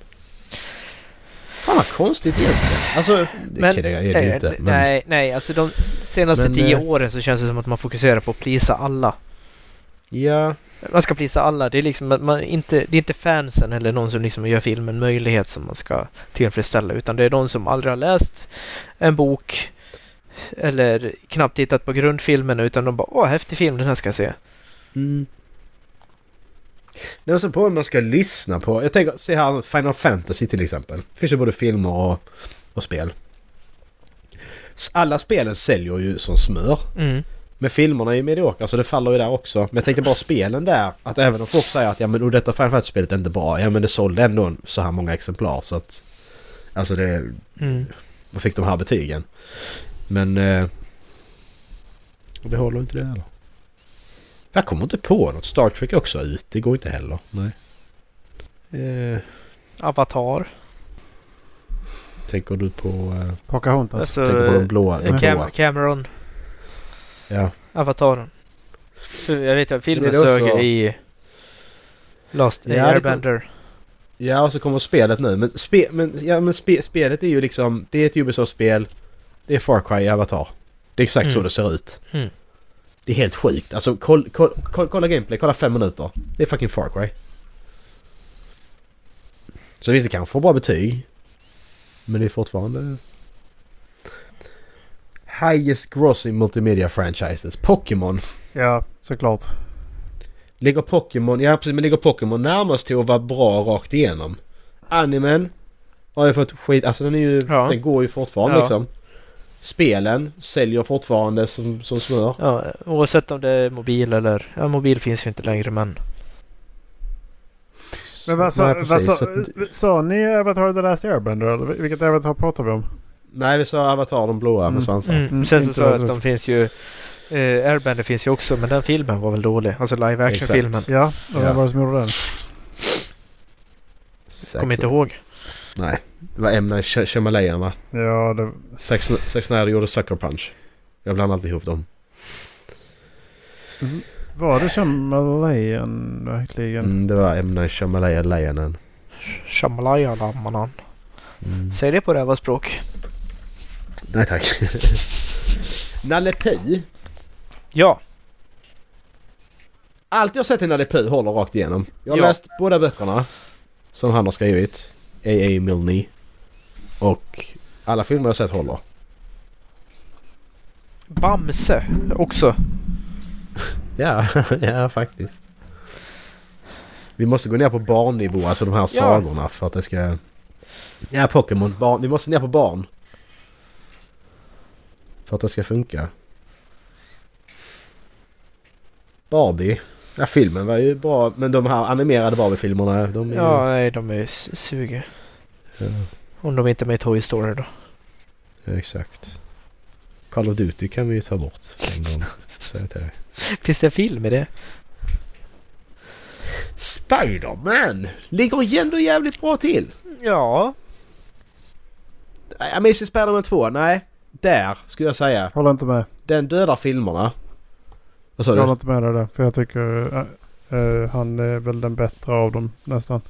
Fan vad konstigt egentligen. Alltså, det Men- är det är det ju inte. Men, Nej, nej, alltså de senaste Men, tio eh, åren så känns det som att man fokuserar på att plisa alla. Ja, Man ska plisa alla. Det är liksom man inte, det är inte fansen eller någon som liksom gör filmen möjlighet som man ska tillfredsställa. Utan det är de som aldrig har läst en bok eller knappt tittat på grundfilmen utan de bara åh häftig film, den här ska jag se. Mm. Det är så på vad man ska lyssna på. Jag tänker, se här Final Fantasy till exempel. Det finns ju både filmer och, och spel. Alla spelen säljer ju som smör. Mm. Men filmerna är ju mediokra så det faller ju där också. Men jag tänkte bara spelen där. Att även om folk säger att ja men oh, detta Final Fantasy-spelet är inte bra. Ja men det sålde ändå så här många exemplar så att... Alltså det... Mm. Man fick de här betygen. Men... Eh, det håller inte det heller. Jag kommer inte på något. Star Trek är också ut. Det går inte heller. Nej. Eh, Avatar. tänker du på... Eh, Pocahontas. Alltså, tänker på de blåa? De eh, Cam- blåa. Cameron. Ja. Avataren. Jag vet att filmen också- sög i Lost Ja, Airbender. Ja, och så kommer spelet nu. Men, spe, men, ja, men spe, spelet är ju liksom... Det är ett Ubisoft-spel. Det är Far Cry i Avatar. Det är exakt så Mm. det ser ut. Mm. Det är helt sjukt. Alltså koll, koll, koll, kolla gameplay, kolla fem minuter. Det är fucking Far Cry. Så visst, det kan få bra betyg. Men det är fortfarande... Highest grossing multimedia franchises. Pokémon. Ja, såklart. Ligger Pokémon, ja precis, men ligger Pokémon närmast till att vara bra rakt igenom. Animen har ju fått skit, alltså den är ju, Ja. den går ju fortfarande Ja. liksom. Spelen säljer fortfarande som, som smör. Ja, oavsett om det är mobil eller... Ja, mobil finns ju inte längre men... Men vad sa, Nej, vad sa, Så att- sa ni Avatar The Last Airbender eller vilket Avatar pratar vi om? Nej, vi sa Avatar, de blåa Mm. med svansar. Mm. Mm, Sen så sa jag att de finns ju... Eh, Airbender finns ju också men den filmen var väl dålig. Alltså live action filmen. Exakt. Ja, och Ja. vem var det som gjorde den? Kommer inte ihåg. Nej, det var M. Night Shy- Shyamalan va? Ja, det... Sex, Sex Snyder gjorde Sucker Punch. Jag blandar alltid ihop dem. Var det Shyamalan verkligen? Mm, det var M. Night Shyamalan. Shamalaya-lammanan. Mm. Säg det på rävaspråk. Nej tack. Nalle Puh. Ja. Allt jag sett i Nalle Puh håller rakt igenom. Jag har Ja. läst båda böckerna. Som han har skrivit. A.A. Milne. Och alla filmer jag sett håller. Bamse också. Ja, ja faktiskt. Vi måste gå ner på barnnivå, alltså de här sagorna för att det ska... Ja, Pokémon. Barn. Vi måste ner på barn. För att det ska funka. Barbie. Ja, filmen var ju bra. Men de här animerade Barbie-filmerna, de är Ja, nej de är suger. ju... Om de inte är med i Toy Story då. Ja, exakt. Call of Duty kan vi ju ta bort en gång. Säger jag till dig. Finns det en film i det? Spider-Man! Ligger ju ändå jävligt bra till. Ja. Amazing Spider-Man 2, nej. Där skulle jag säga. Håller inte med. Den dödar filmerna. Vad sa Jag håller du? inte med dig där. För jag tycker äh, äh, han är väl den bättre av dem nästan.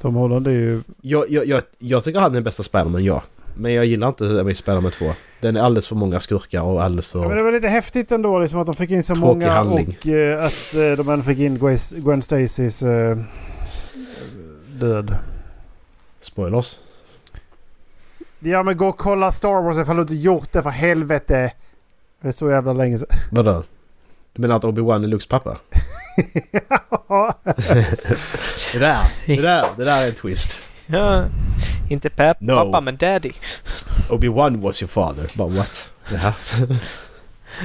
Tom Holland är ju... Jag, jag, jag, jag tycker han är den bästa Spider-Man, ja. Men jag gillar inte Spider-Man 2. Den är alldeles för många skurkar och alldeles Ja, men det för... var lite häftigt ändå liksom att de fick in så många handling. och eh, att eh, de ändå fick in Gwen, Stacys eh, död. Spoilers. Ja men gå och kolla Star Wars ifall du inte gjort det för helvete. Det är så jävla länge sedan. Vadå? Du menar att Obi-Wan är Lukes pappa? Det där, det där, det där är en twist. ja. Inte pap, No. pappa men daddy. Obi-Wan was your father. Bara what? Jaha.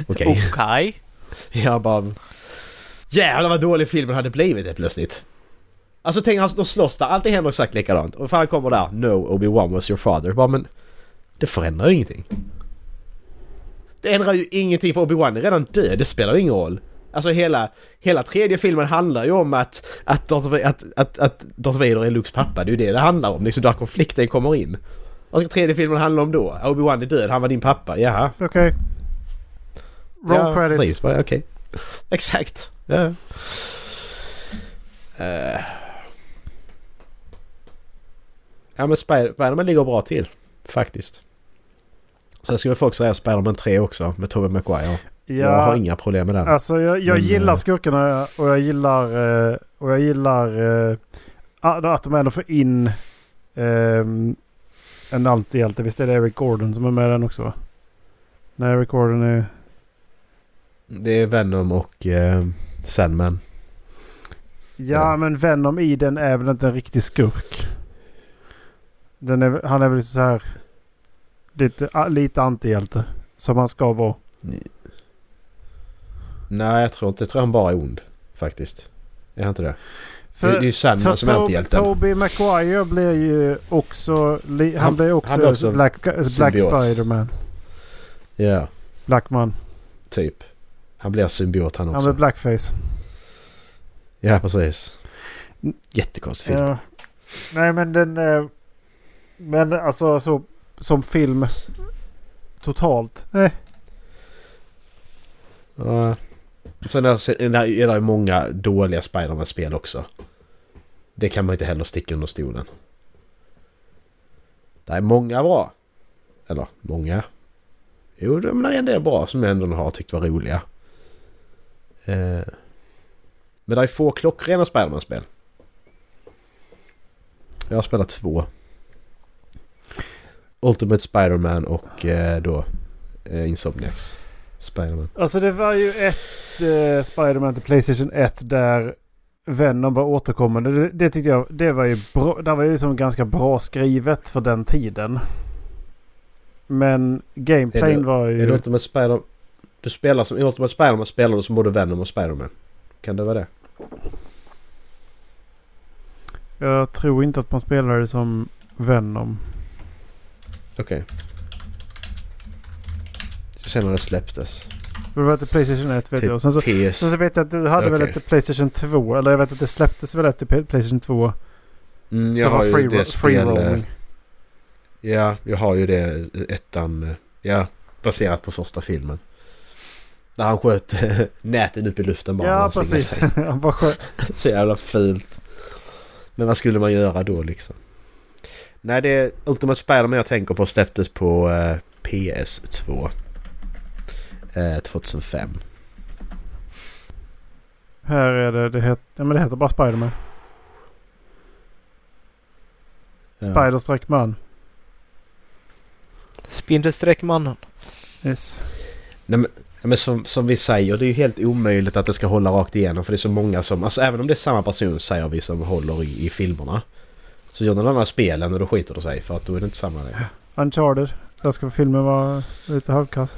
Okej. Okej. Jag bara... Jävlar vad dålig filmen hade blivit helt plötsligt. Alltså tänk han de slåss där, allting händer exakt likadant. Och fan kommer där, no Obi-Wan was your father. Bara men... Det förändrar ju ingenting. Det ändrar ju ingenting för Obi-Wan är redan död, det spelar ju ingen roll. Alltså hela, hela tredje filmen handlar ju om att, att, Darth, att, att, att Darth Vader är Lukes pappa. Det är ju det det handlar om. Liksom där konflikten kommer in. Vad ska tredje filmen handla om då? Obi-Wan är död, han var din pappa. Jaha. Okej. Roll ja, credits. Precis, okej. Exakt. Ja. Eh. Ja men Spider- Spiderman ligger bra till. Faktiskt. Sen skulle folk säga Spiderman 3 också med Tobey Maguire. Jag har Ja, inga problem med den. alltså jag, jag Men, gillar eh, skurkarna och jag gillar... eh, och jag gillar eh, att de ändå får in ehm, en antihjälte. Visst är det Eric Gordon som är med den också? Nej, Eric Gordon är... Det är Venom och eh, Sandman. Ja, men Venom i den är väl inte en riktig skurk. Är, han är väl så här lite, lite antihjälte. Som han ska vara. Nej, jag tror inte. Jag tror han bara är ond. Faktiskt. Är han inte det? För, det, är ju Sandman som är antihjälten. Tobey Maguire blir ju också... Han, Han- blir också, han blir också Black, Black symbios. Spiderman. Ja, Blackman. typ. Han blir symbiot han Han också. blir blackface. Ja, precis. Jättekonstig film. Ja. Nej men den... Men alltså så, som film totalt. Eh. Uh, Sen är det, är det ju många dåliga Spiderman-spel också. Det kan man inte heller sticka under stolen. Det är många bra. Eller många. Jo, det men det är en del bra som jag ändå har tyckt var roliga. Uh, Men det är få klockrena Spiderman-spel. Jag har spelat två. Ultimate Spider-Man och eh, då eh, Insomniacs Spider-Man. Alltså det var ju ett eh, Spider-Man till Playstation 1 där Venom var återkommande. Det, det tyckte jag det var ju bra. Det var ju som ganska bra skrivet för den tiden. Men gameplayn var ju... Är det Ultimate Spider... Du spelar som... I Ultimate Spider-Man spelar du som både Venom och Spider-Man. Kan det vara det? Jag tror inte att man spelar det som Venom. Okej. Ska se när släpptes. Det var till Playstation 1 vet Till jag. Sen så, PS... sen så vet jag att du hade väl Okej. ett till Playstation 2. Eller jag vet att det släpptes väl ett till Playstation 2. Mm, jag har var ju free, det free spel... Ja, jag har ju det ettan... Ja, baserat på första filmen. Där han sköt näten upp i luften bara. när Ja precis. Han bara skö- Så jävla fult. Men vad skulle man göra då liksom? Nej, det är Ultimate Spider-Man jag tänker på släpptes på eh, PS2. Eh, 2005. Här är det. Det heter, ja, men det heter bara Spider-Man. Ja. Spider-man. Spindelsträckmannen. Yes. Nej, men, men som, som vi säger, det är ju helt omöjligt att det ska hålla rakt igenom för det är så många som... Alltså även om det är samma person säger vi som håller i, i filmerna. Så gör den andra spelen och då skiter det sig för att då är det inte samma längre. Uncharted. Där ska filmen vara lite halvkass.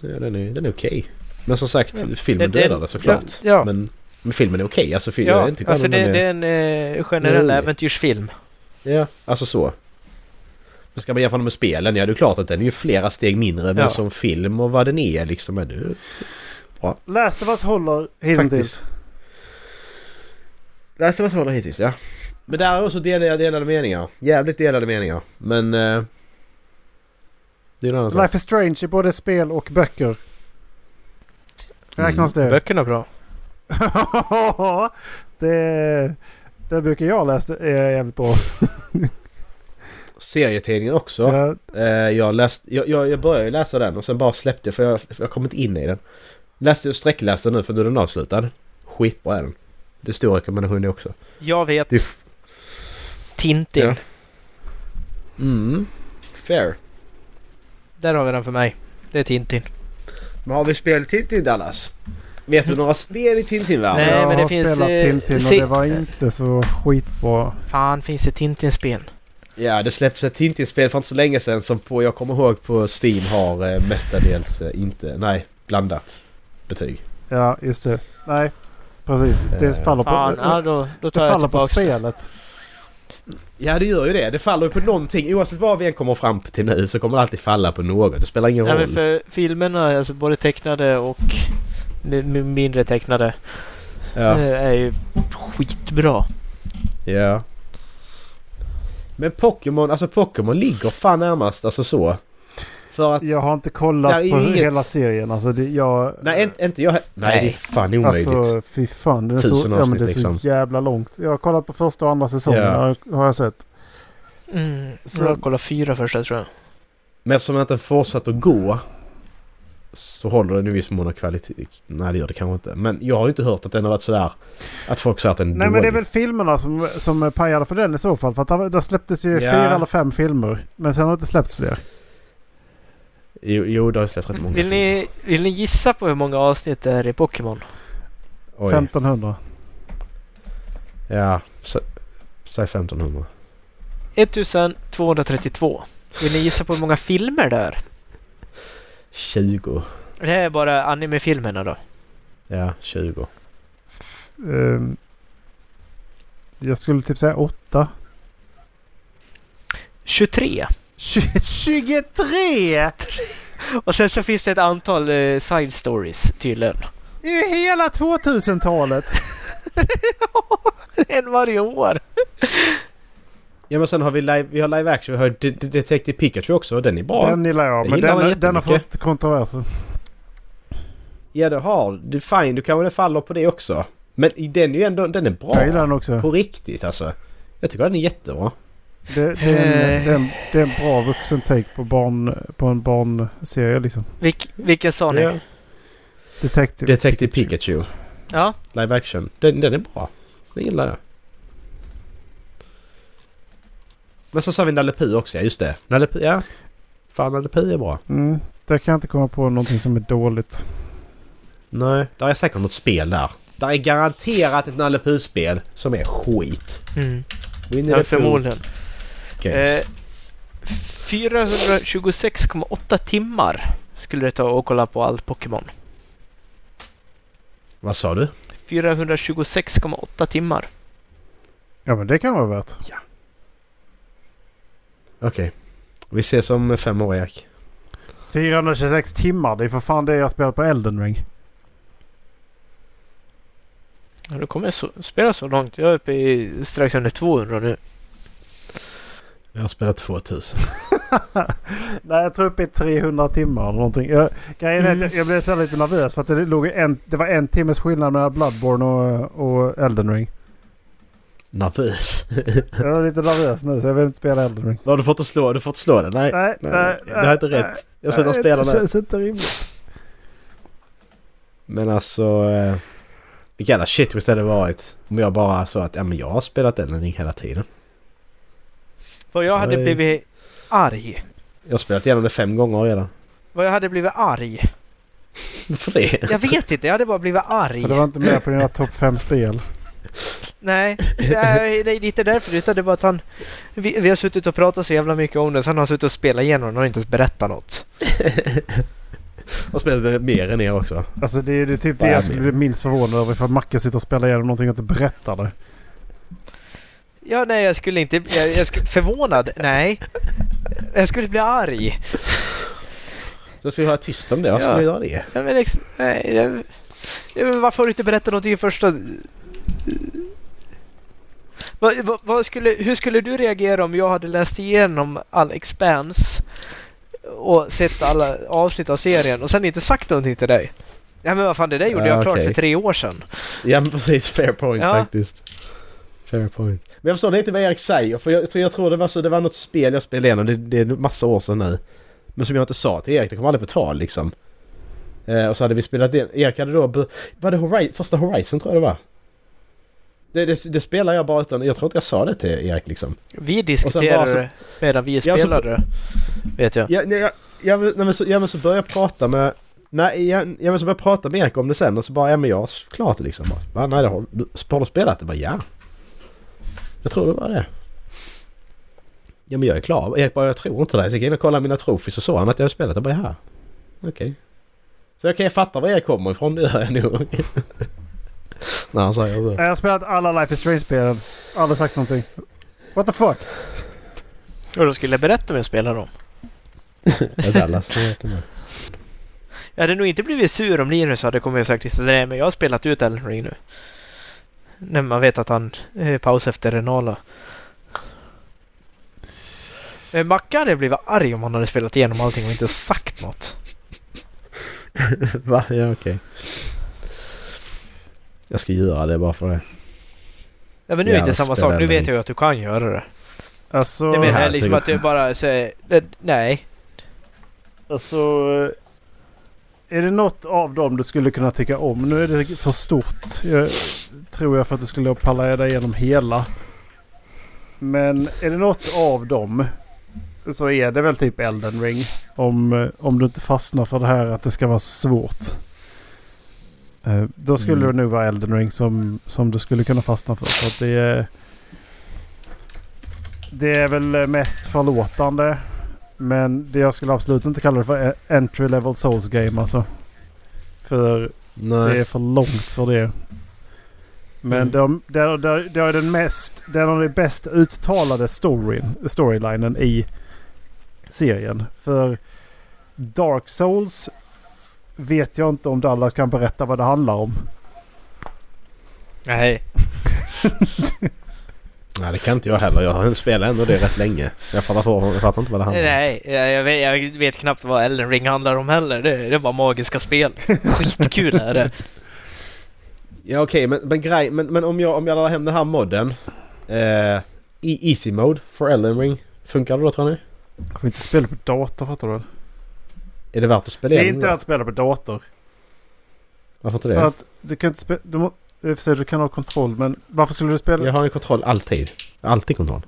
Ja, den är, den är okej. Men som sagt, Ja. filmen Det- dödar det såklart. ja, ja. Men, men filmen är okej. Alltså, fil- jag Ja, tycker alltså det, den det är, är en eh, generell äventyrsfilm. Ja, alltså så. Men ska man jämföra med spelen, ja det är klart att den är ju flera steg mindre. Men Ja. som film och vad den är liksom är det Last of Us håller hittills. Last of Us håller hittills, ja. Men där är också delade, delade meningar. Jävligt delade meningar. Men... Eh, det är sak. Life is Strange i både spel och böcker. Räknas det? Böckerna är bra. det, det brukar jag läsa. Det är jävligt bra. Serietidningen också. Ja, Eh, jag, läst, jag, jag, jag började läsa den och sen bara släppte jag för jag, för jag kom inte in i den. Läste och sträckläste nu för nu är den avslutad. Skitbra är den. Det är stor rekommendation det också. Jag vet Det är Tintin. Ja. mm, fair. Där har vi den för mig. Det är Tintin. Men har vi spel Tintin Dallas? Vet du några spel i Tintin-världen? Nej, jag men det har finns, spelat eh, Tintin och se- det var inte så skitbra. Fan, finns det Tintin-spel? Ja, det släpptes ett Tintin-spel för inte så länge sedan som på, jag kommer ihåg på Steam har eh, mestadels eh, inte, nej, blandat betyg. Ja, just det. Nej, precis. Det Eh, faller på, Fan, ja, då, då det jag faller på spelet. Ja, det gör ju det. Det faller ju på någonting. Oavsett vad vi än kommer fram till nu så kommer det alltid falla på något. Det spelar ingen Ja, men roll. för filmerna, alltså både tecknade och mi- mi- mindre tecknade, Ja. eh, är ju skitbra. ja. Men Pokémon, alltså Pokémon ligger fan närmast, alltså så. För att... Jag har inte kollat på inget- hela serien. Alltså det, jag... Nej, inte, inte jag Nej, Nej. det är fan omöjligt. Alltså fy fan. Det är, så, Tusen ja, men avsnitt det är så liksom. jävla långt. Jag har kollat på första och andra säsongen Ja. har, jag sett. Mm. Så- Jag kollar fyra första tror jag. Men eftersom jag inte fortsatt att gå så håller den i viss mån kvalitet. Nej, det gör det kanske inte. Men jag har ju inte hört att den har varit sådär att folk säger att den är Nej dålig. men det är väl filmerna som, som pajade för den i så fall. För att där, där släpptes ju Ja. fyra eller fem filmer. Men sen har det inte släppts fler. Jo, jo det har släppts rätt många Vill ni, vill ni gissa på hur många avsnitt det är i Pokémon? Oj. 1500. Ja, sä- säg 1500. 1232. Vill ni gissa på hur många filmer det är? 20. Det är bara animefilmerna då. Ja, 20. Ehm, jag skulle typ säga åtta. 23. 23! Och sen så finns det ett antal eh, side stories tydligen. Det är ju hela 2000-talet! en varje år. Ja men sen har vi live, vi har live action. Vi har De- De- Detective Pikachu också. Den är bra. Den gillar jag. Men den den, den har fått kontroverser. Ja det har du. Fine, du kanske faller på det också. Men den är ju ändå, den är bra. Jag gillar den också. På riktigt alltså. Jag tycker den är jättebra. Det, det, är en, Eh. det, är en, det är en bra vuxen take på, barn, på en barnserie liksom. Vilk, vilken sa ni? Ja. Detective. Detective Pikachu. Ja. Live action. Den, den är bra. Den gillar jag. Men så sa vi Nalle Puh också, ja just det. Nalle Puh, ja. Fan Nalle Puh är bra. Mm, där kan jag inte komma på någonting som är dåligt. Nej, där är säkert något spel där. Där är garanterat ett Nalle Puh-spel som är skit. Mm. Ja förmodligen. Games. Eh, 426,8 timmar skulle det ta att kolla på allt Pokémon. Vad sa du? 426,8 timmar. Ja men det kan vara värt. Okej. Vi ses om fem år Erik. 426 timmar. Det är för fan det jag spelar på Elden Ring. Ja, du kommer så, spela så långt. Jag är uppe i strax under 200 nu. Jag har spelat 2000. Nej jag tror uppe i 300 timmar eller någonting. Jag, grejen är Mm. att jag, jag blev så lite nervös för att det, låg en, det var en timmes skillnad mellan Bloodborne och, och Elden Ring. Nervös. Jag är lite nervös nu så jag vill inte spela Elden Ring. Vad har du fått att slå? Du fått slå den? Nej. Nej, nej, nej, det här är inte nej, rätt. Jag slutar Nej, spela Det nu. känns inte rimligt. Men alltså... Eh, vilken jävla shit visst hade det varit om jag bara sa att ja, men jag har spelat Elden Ring hela tiden. Vad jag hade Nej. blivit arg. Jag har spelat igenom det fem gånger redan. Vad jag hade blivit arg. Varför det? Jag vet inte, jag hade bara blivit arg. För det var inte med på dina topp 5 spel. Nej, det är, det är inte därför. Utan det var att han... Vi, vi har suttit och pratat så jävla mycket om det. Så han har suttit och spelat igenom och inte ens berättat något. Har spelat det mer än er också. Alltså det är det är typ det är jag skulle bli minst förvånad över. Ifall Macke sitter och spelar igenom någonting och inte berättar det. Ja, nej, jag skulle inte... Jag, jag skulle, förvånad? Nej. Jag skulle bli arg. Så jag ska vara tyst om det. Varför Ja. ska vi göra det? Ja, men ex, nej, jag, varför har du inte berättat någonting i första... Vad, vad, vad skulle, hur skulle du reagera om jag hade läst igenom all Expanse och sett alla avsnitt av serien och sen inte sagt någonting till dig? Ja men vad fan det där gjorde Ja, jag klart okej. för tre år sedan. Ja men precis. Fair point Ja. faktiskt. Fair point. Men jag förstår inte vad Erik säger. För jag, tror- jag tror det var så. Det var något spel jag spelade igenom. Det, det är massa år sedan nu. Men som jag inte sa till Erik. Det kom aldrig på tal liksom. Eh, och så hade vi spelat det. Erik hade då... Var det Horizon, första Horizon tror jag det var? Det, det, det spelar jag bara utan... Jag tror inte jag sa det till Erik liksom. Vi diskuterade det medan vi Ja, så- spelade Vet jag. Ja, jag, jag, nej, men så, ja men så började jag prata med... Nej, jag, ja, men så började jag prata med Erik om det sen och så bara, ja men jag har klart det liksom. Bara, nej, det har, du, har du spelat det? Bara, ja. Jag tror det var det. Ja men jag är klar. Erik bara, jag tror inte det. Så jag gick in och kollade mina trofis och så han att jag har spelat. Jag bara, ja. Okej. Så okej, jag fattar var Erik kommer ifrån. Det gör jag nog. När han säger så. Jag har spelat alla Life is Strange-spelen. Aldrig sagt någonting. What the fuck? Och då skulle jag berätta om jag spelar dem. Ja, Dallas. jag. Jag hade nog inte blivit sur om Linus hade kommit och sagt nej men jag har spelat ut Elden Ring nu. När man vet att han eh, paus efter Renala. Eh, Macke hade blivit arg om han hade spelat igenom allting och inte sagt något. Va? Ja okej. Jag ska göra det bara för det. Ja men nu är det Jävla inte samma sak. Nu vet jag ju att du kan göra det. Alltså... Det menar jag liksom att det bara säger nej. Alltså... Är det något av dem du skulle kunna tycka om? Nu är det för stort. Jag, tror jag för att du skulle palla dig igenom hela. Men är det något av dem så är det väl typ Elden Ring. Om, om du inte fastnar för det här att det ska vara så svårt. Eh, då skulle Mm. det nog vara Elden Ring som, som du skulle kunna fastna för. Så att det är... Det är väl eh, mest förlåtande. Men det jag skulle absolut inte kalla det för e- entry level souls game alltså. För Nej. det är för långt för det. Men Mm. de, det, är den mest, den är bäst uttalade storyn, storylinen i serien. För Dark Souls vet jag inte om Dallas kan berätta vad det handlar om. Nej. Nej det kan inte jag heller. Jag har spelat ändå det rätt länge. Jag fattar, på, jag fattar inte vad det handlar om. Nej, jag, vet, jag vet knappt vad Elden Ring handlar om heller. Det, det är bara magiska spel. Skitkul är det. Ja okej men, men, grej, men, men om jag, om jag laddar hem den här modden. Eh, i Easy Mode för Elden Ring. Funkar det då tror ni? Jag får inte spela på dator fattar du väl? Är det värt att spela Det är inte att spela på dator. Varför inte det? För att du kan inte spela... Du, må, i och för sig, du kan ha kontroll men varför skulle du spela? Jag har ju kontroll alltid. Alltid kontroll.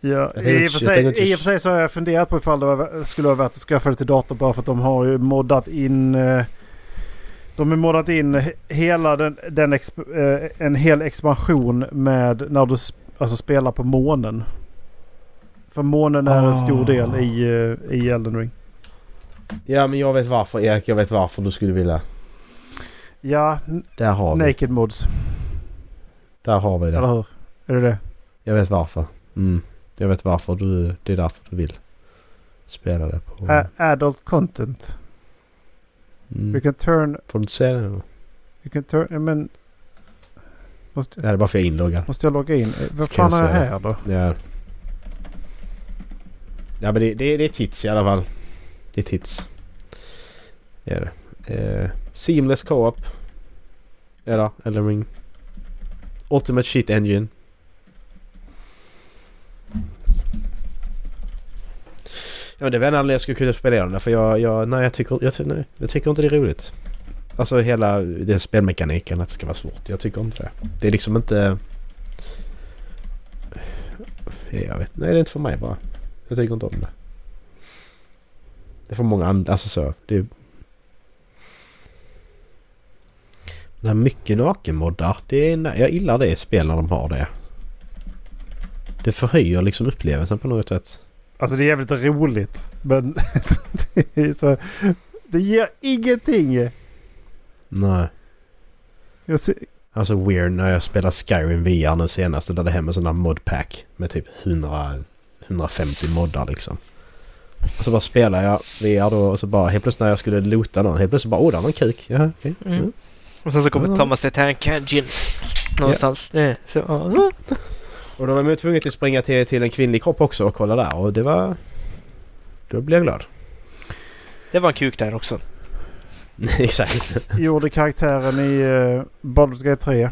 Ja, i, och för inte- sig, I och för sig så har jag funderat på ifall det var, skulle vara värt att skaffa det till dator bara för att de har ju moddat in... eh, De har moddat in he- hela den, den exp, eh, en hel expansion med när du alltså spelar på månen. För månen är en stor Ah. del i, eh, i Elden Ring. Ja men jag vet varför Erik. Jag vet varför du skulle vilja. Ja, Där har vi. Naked Mods. Där har vi Eller det. hur? Är det det? Jag vet varför. Mm. Jag vet varför du... Det är därför du vill spela det på... A- adult content. You Mm. can turn... Får du inte säga det nu? You can turn... ja, Men... Måste, Det här är bara för jag är inloggad. måste jag logga in? Eh, Vad fan är jag här då? Ja. Ja men det, det, det är tits i alla fall. Det är tits. Det är det. Eh, seamless co-op. Era, Elden Ring. Ultimate Sheet Engine. Ja men det var en anledning jag skulle kunna spela den för jag, jag, nej, jag, tycker, jag, nej, jag tycker inte det är roligt. Alltså hela den spelmekaniken att det ska vara svårt. Jag tycker inte det. Det är liksom inte... Jag vet Nej det är inte för mig bara. Jag tycker inte om det. Det är för många andra, alltså så. Det är... Den här mycket nakenmoddar. Det är, jag gillar det spel när de har det. Det förhöjer liksom upplevelsen på något sätt. Alltså det är jävligt roligt. Men det är så... Det ger ingenting. Nej. Jag ser, Alltså weird när jag spelar Skyrim VR nu senast. Där det hem en sån här modpack. Med typ 100, 150 moddar liksom. Och så bara spelar jag VR då och så bara helt plötsligt när jag skulle loota någon. Helt plötsligt bara åh där var en kuk. Jaha okej. Mm. Mm. Och sen så kommer Ja. Thomas Tank Engine någonstans. Det, så, ja. Och då var man tvungen att springa till, till en kvinnlig kropp också och kolla där. Och det var... Då blev jag glad. det var en kuk där också. Exakt. gjorde karaktären i uh, Baldur's Gate 3.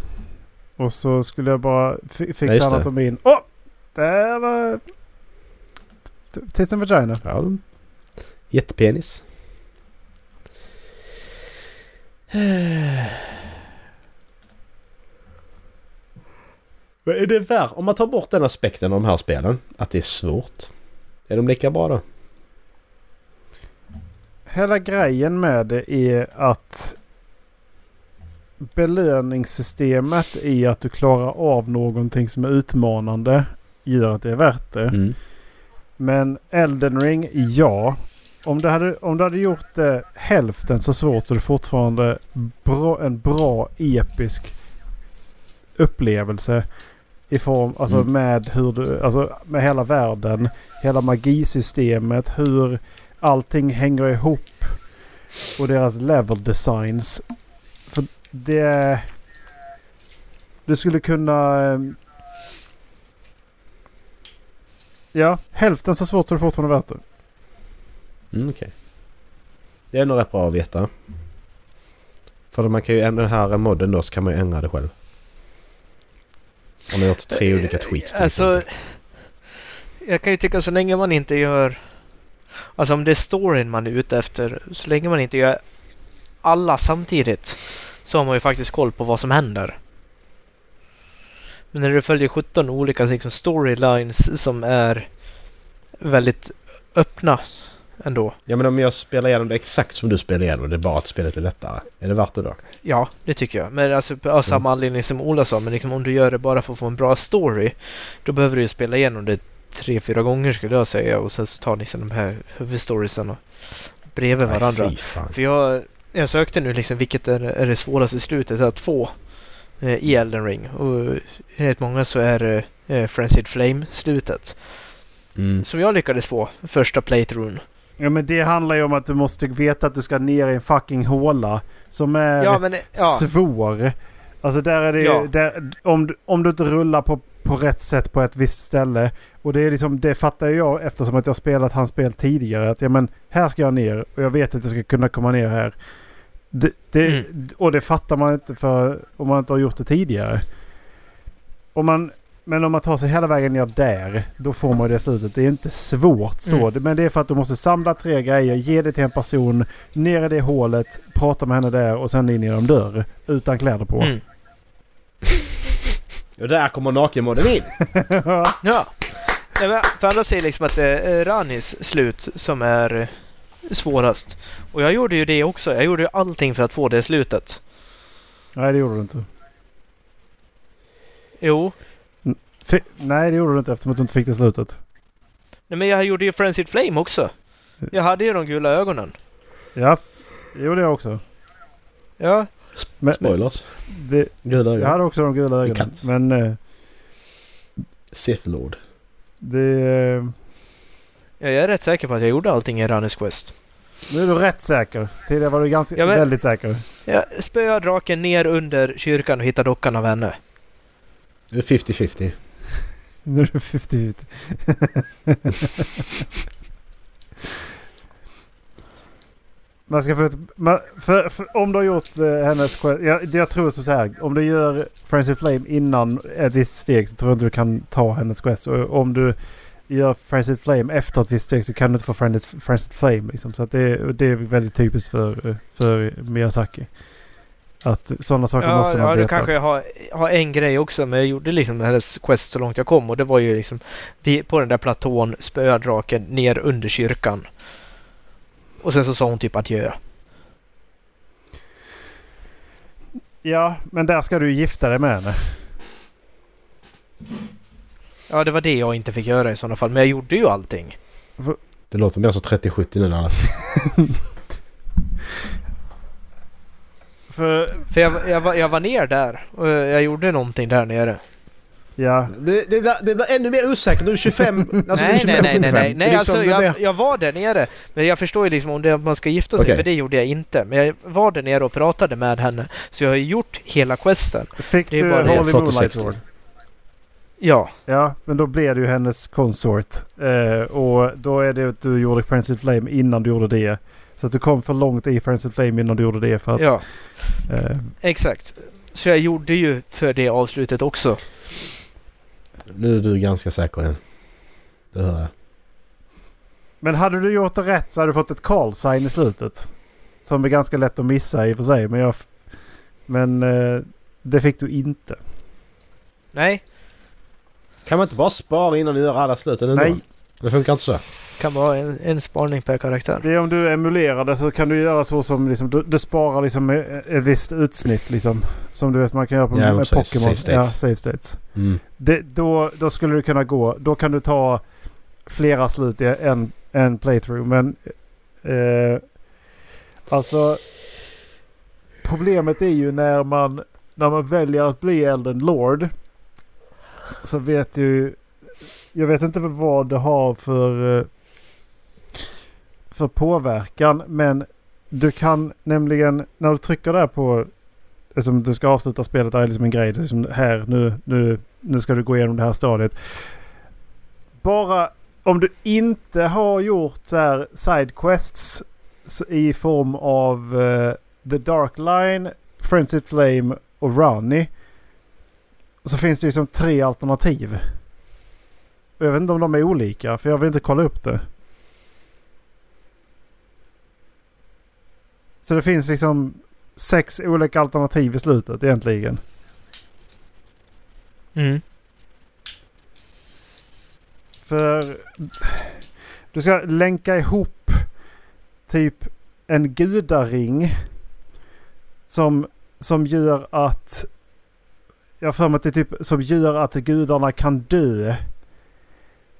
Och så skulle jag bara fi- Ja, fixa just det. anatomin. Åh! där var... Tits and vagina. Ja. Jättepenis. Men är det värre om man tar bort den aspekten av de här spelen? Att det är svårt? Är de lika bra då? Hela grejen med det är att belöningssystemet i att du klarar av någonting som är utmanande gör att det är värt det. Mm. Men Elden Ring, ja. Om du hade, om du hade gjort det hälften så svårt så är det fortfarande bra, en bra episk upplevelse. I form, alltså Mm. med hur du, alltså med hela världen, hela magisystemet, hur allting hänger ihop. Och deras level designs. För det... Du skulle kunna... eh, Ja, hälften så svårt så är det fortfarande värt det. Mm, Okej. Det är nog rätt bra att veta. För man kan ju ändra den här modden då så kan man ju ändra det själv. Om man har gjort tre olika tweaks till Alltså, exempel. jag kan ju tycka så länge man inte gör... Alltså om det är storyn man är ute efter, så länge man inte gör alla samtidigt så har man ju faktiskt koll på vad som händer. Men när du följer 17 olika liksom, storylines som är väldigt öppna ändå. Ja men om jag spelar igenom det exakt som du spelar igenom det är bara att spelet är lättare. Är det värt det då? Ja, det tycker jag. Men alltså av samma anledning som Ola sa. Men liksom, om du gör det bara för att få en bra story. Då behöver du ju spela igenom det tre, fyra gånger skulle jag säga. Och sen så tar ni liksom de här huvudstoriesarna bredvid varandra. Nej. För jag, jag sökte nu liksom vilket är, är det svåraste slutet att få i Elden Ring. Och enligt många så är det eh, Frenzied Flame-slutet. Mm. Som jag lyckades få första playthroughen. Ja men det handlar ju om att du måste veta att du ska ner i en fucking håla. Som är Ja men ja. svår. Alltså där är det ju... Ja. Där, om, du- om du inte rullar på, på rätt sätt på ett visst ställe. Och det är liksom, det fattar jag eftersom att jag spelat hans spel tidigare. Att ja men här ska jag ner och jag vet att jag ska kunna komma ner här. Det, det, Mm. Och det fattar man inte för om man inte har gjort det tidigare. Om man, men om man tar sig hela vägen ner där, då får man det slutet. Det är inte svårt så. Mm. Men det är för att du måste samla tre grejer, ge det till en person, ner i det hålet, prata med henne där och sen in genom dörr. Utan kläder på. Mm. Och där kommer nakenmodden in. Ja. Nej, men för andra säger liksom att det är Ranis slut som är eh, svårast. Och jag gjorde ju det också. Jag gjorde ju allting för att få det slutet. Nej, det gjorde du inte. Jo. Fi- Nej, det gjorde du inte eftersom att du inte fick det slutet. Nej, men jag gjorde ju Frenzied Flame också. Jag hade ju de gula ögonen. Ja, det gjorde jag också. Ja. Men, Spoilers. det, Gula jag ögon. hade också de gula ögonen. Men eh, Sith Lord. det... Ja, Jag är rätt säker på att jag gjorde allting i Ranis Quest. Nu är du rätt säker. Tidigare var du ganska, Ja, men- väldigt säker. Jag spöade draken ner under kyrkan och hittade dockan av henne. Det är 50-50. Nu är du 50-50. Man ska få ett, man, för, för, om du har gjort eh, hennes quest, jag, jag tror så här. Om du gör Frenzy Flame innan ett visst steg så tror jag inte du kan ta hennes quest. Och om du gör Frenzy Flame efter ett visst steg så kan du inte få Frenzy, Frenzy Flame. Liksom. Så det, det är väldigt typiskt för, för Miyazaki. Att sådana saker Ja, måste man ja veta. kanske jag har, har en grej också. Men jag gjorde liksom hennes quest så långt jag kom. Och det var ju liksom vi, på den där platån spöa draken ner under kyrkan. Och sen så sa hon typ adjö. Ja, men där ska du gifta dig med henne. Ja, det var det jag inte fick göra i sådana fall. Men jag gjorde ju allting. Det låter mer som 30-70 nu annars. För, För jag, jag, var, jag var ner där. Och jag gjorde någonting där nere. ja, Det, det, blir, det blir ännu mer osäkert. Du är 25... Alltså nej, 25 nej, nej, nej, 75. nej, nej liksom- alltså jag, blir- jag var där nere. Men jag förstår ju liksom om det man ska gifta sig, Okej. för det gjorde jag inte. Men jag var där nere och pratade med henne. Så jag har gjort hela questen. fick Det är du. Holy 40, Moonlight 60. Sword? Ja, Ja, men då blev det ju hennes consort. Eh, och då är det att du gjorde Frenzied Flame innan du gjorde det. Så att du kom för långt i Frenzied Flame innan du gjorde det. För att, ja, eh, exakt. Så jag gjorde ju för det avslutet också. Nu är du ganska säker igen. Det hör jag. men hade du gjort det rätt så hade du fått ett call sign i slutet. Som är ganska lätt att missa i och för sig. Men, jag, men eh, det fick du inte. Nej, Kan man inte bara spara innan du gör alla sluten ändå? Nej, Det funkar inte så. kan vara en, en spaning per karaktär. det är om du emulerar det så kan du göra så som liksom, du, du sparar liksom ett ett visst utsnitt liksom. Som du vet man kan göra på Ja, med. Pokémon. Save Ja, states. save states. Mm. Det, då, då skulle du kunna gå. Då kan du ta flera slut i en, en playthrough. Men eh, alltså problemet är ju när man, när man väljer att bli Elden Lord. Så vet ju... Jag vet inte vad det har för, eh, för påverkan. Men du kan nämligen när du trycker där på Liksom, du ska avsluta spelet Det är liksom en grej. Liksom här nu, nu, nu ska du gå igenom det här stadiet. Bara om du inte har gjort så här sidequests i form av uh, The Dark Line, Frenzied Flame och Ronnie. Så finns det ju som tre alternativ. Och jag vet inte om de är olika för jag vill inte kolla upp det. Så det finns liksom sex olika alternativ i slutet egentligen. Mm. För du ska länka ihop typ en gudaring som, som gör att jag har för mig att det är typ som gör att gudarna kan dö.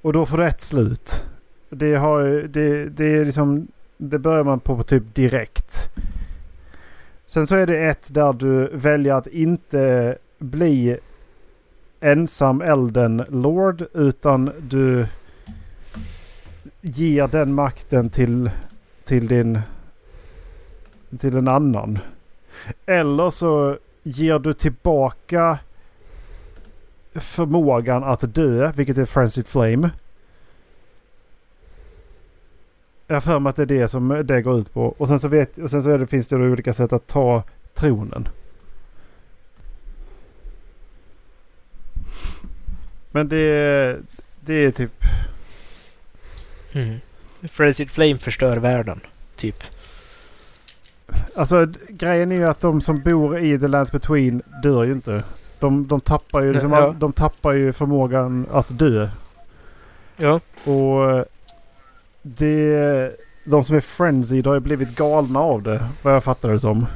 Och då får du ett slut. Det, har, det, det är liksom det börjar man på, på typ direkt. Sen så är det ett där du väljer att inte bli ensam elden Lord utan du ger den makten till, till din till en annan. Eller så ger du tillbaka förmågan att dö, vilket är Frenzied Flame. Jag har för mig att det är det som det går ut på. Och sen så, vet, och sen så det, finns det olika sätt att ta tronen. Men det, det är typ... Mm. Frenzied Flame förstör världen, typ. Alltså grejen är ju att de som bor i The Lands Between dör ju inte. De, de, tappar, ju liksom, Ja. de tappar ju förmågan att dö. Ja. Och det... De som är frenzied har ju blivit galna av det. Vad jag fattar det som.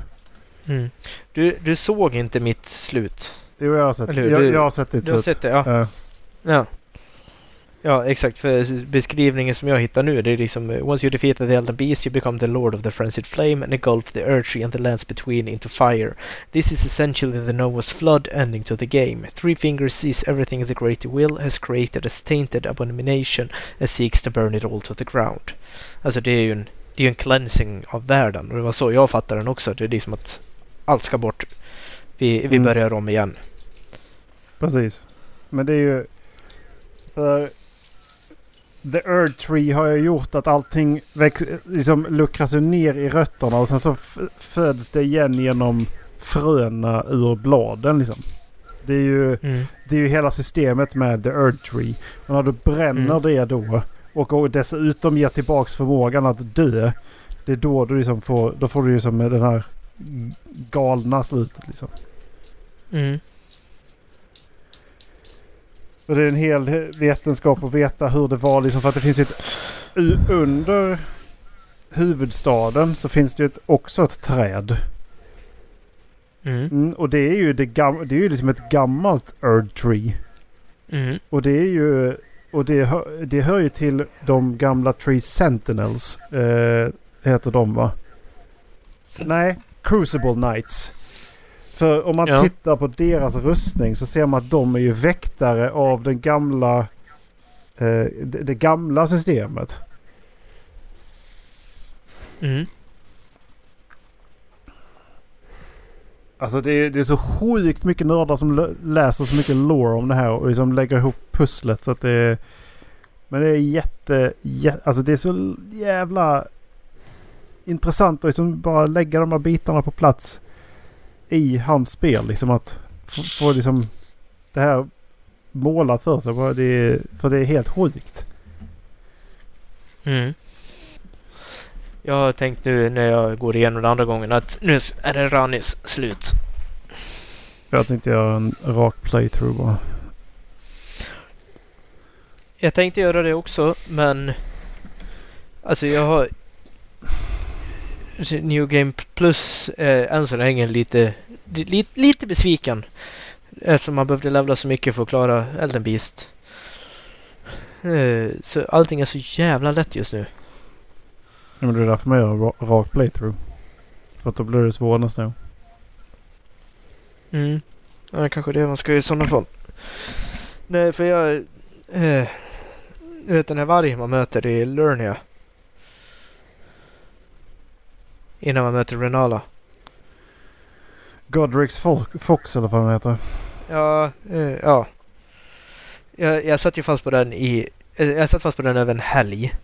Mm. Du, du såg inte mitt slut? Jo, jag har sett, Eller jag, Du- jag har sett ditt Du har slut. sett det? Ja. Ja. Ja. Ja, exakt. För beskrivningen som jag hittar nu det är liksom eh, Once you defeat the Elden Beast you become the Lord of the Frenzied Flame and engulf the Earth Tree and the lands between into fire. This is essentially the Noah's Flood ending to the game. Three Fingers sees everything the Great Will has created as tainted abomination and seeks to burn it all to the ground. Alltså det är ju en, det är en cleansing av världen och det var så jag fattade den också. Det är liksom att allt ska bort. Vi, vi Mm. börjar om igen. Precis. Men det är ju... För... The Earth Tree har ju gjort att allting väx, liksom luckras ner i rötterna och sen så föds det igen genom fröna ur bladen liksom. Det är ju, Mm. det är ju hela systemet med The Earth Tree. Och när du bränner Mm. det då och, och dessutom ger tillbaks förmågan att dö. Det är då du liksom får, då får du ju som den här galna slutet liksom. Mm. Och det är en hel vetenskap att veta hur det var liksom för att det finns ju ett... Under huvudstaden så finns det ju ett, också ett träd. Mm. Mm, och det är ju det, gam, det är ju liksom ett gammalt Earth Tree. Mm. Och det är ju... Och det hör, det hör ju till de gamla Tree Sentinels. Eh, heter de va? Nej, Crucible Knights. För om man Ja. tittar på deras rustning så ser man att de är ju väktare av den gamla... Eh, det, det gamla systemet. Mm. Alltså det är, det är så sjukt mycket nördar som läser så mycket lore om det här och liksom lägger ihop pusslet så att det är... Men det är jätte... jä- alltså det är så jävla intressant att liksom bara lägga de här bitarna på plats i hans spel. Liksom att få, liksom det här målat för sig. Bara Det är, för det är helt sjukt. Mm. Jag har tänkt nu när jag går igenom den andra gången att nu är det Ranis slut. Jag tänkte göra en rak playthrough bara. Jag tänkte göra det också men alltså jag har New Game Plus är än så länge lite, lite, lite besviken. Eftersom man behövde levla så mycket för att klara Elden Beast. Eh, Så allting är så jävla lätt just nu. Ja, men det är därför man gör rak playthrough. För att då blir det svårare nästa gång. Mm. Ja, kanske det man ska göra i sådana fall. Nej, för jag... Eh, du vet den här vargen man möter i Lernia. Innan man möter Renala. Godric's Fo- Fox eller vad den heter. Ja, eh, ja. Jag, jag satt ju fast på den i... eh, Jag satt fast på den över en helg.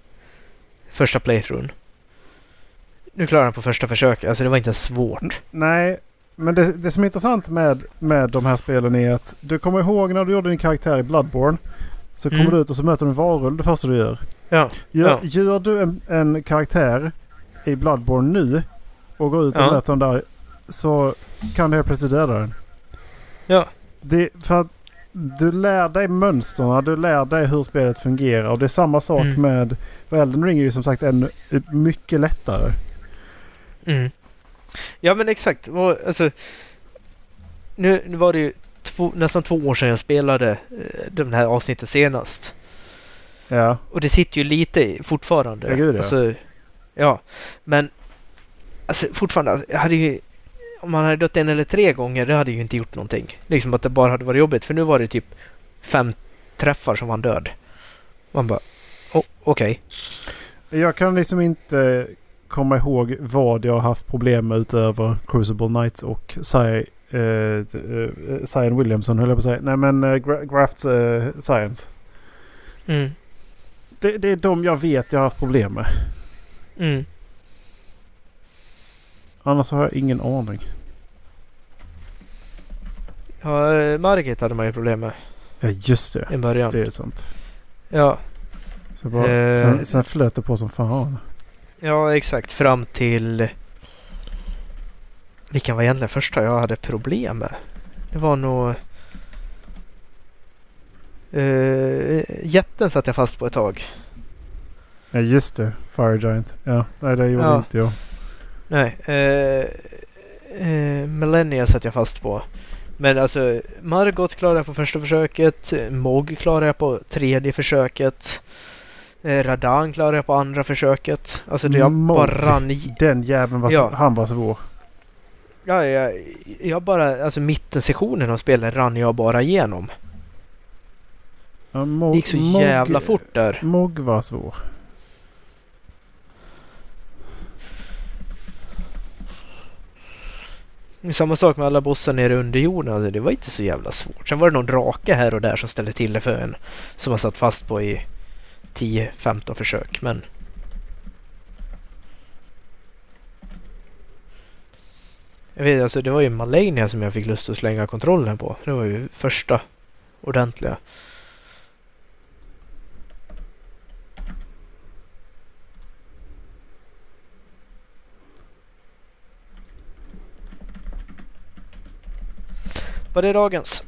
Första playthroughen. Nu klarade jag den på första försöket. Alltså det var inte svårt. Nej, men det, det som är intressant med, med de här spelen är att du kommer ihåg när du gjorde din karaktär i Bloodborne. Så kommer Mm. du ut och så möter du en varulv det första du gör. Ja. Gör, Ja. gör du en, en karaktär i Bloodborne nu och går ut och Ja. möter den där så kan du helt plötsligt döda den. Ja. Det, för att du lär dig mönstren, du lär dig hur spelet fungerar. Och det är samma sak Mm. med... För Elden Ring är ju som sagt ännu mycket lättare. Mm. Ja men exakt. Och, Alltså, nu, nu var det ju två, nästan två år sedan jag spelade eh, de här avsnitten senast. Ja, Och det sitter ju lite i fortfarande. Ja, gud, ja. Alltså, ja. Men alltså, fortfarande, alltså, jag hade ju, om man hade dött en eller tre gånger, det hade ju inte gjort någonting. Liksom att det bara hade varit jobbigt. För nu var det typ fem träffar som var död. Man bara, oh, okej. jag kan liksom inte komma ihåg vad jag har haft problem med utöver Crucible Knights och Cy, eh, eh, Cyan Williamson höll jag på att säga. Nej men eh, Gra- Grafts eh, Science. Mm. Det, det är de jag vet jag har haft problem med. Mm. Annars har jag ingen aning. Ja, eh, Margit hade man ju problem med Ja just det. i början. Det är sant. Ja, Så bara, Eh. sen, sen flöt det på som fan. ja, exakt. Fram till... Vilken var egentligen första jag hade problem med? Det var nog... Uh, jätten satt jag fast på ett tag. Ja just det. Fire Giant. Ja, nej det gjorde Ja. inte jag. Nej. Uh, uh, Millennia satt jag fast på. Men alltså Margot klarade jag på första försöket. Mog klarade jag på tredje försöket. Eh, Radan klarade jag på andra försöket. Alltså det jag Mog. bara rann i. Den jäveln var Ja. han var svår. Ja, jag, jag bara, alltså mittensektionen av spelet rann jag bara igenom. Ja, Mog, Det gick så Mog- jävla fort där. Mog var svår. Det är samma sak med alla bossar nere under jorden. Alltså, det var inte så jävla svårt. Sen var det någon drake här och där som ställde till det för en. Som man satt fast på i 10-15 försök. Men Jag vet alltså det var ju Malenia som jag fick lust att slänga kontrollen på. Det var ju första ordentliga. Var det dagens?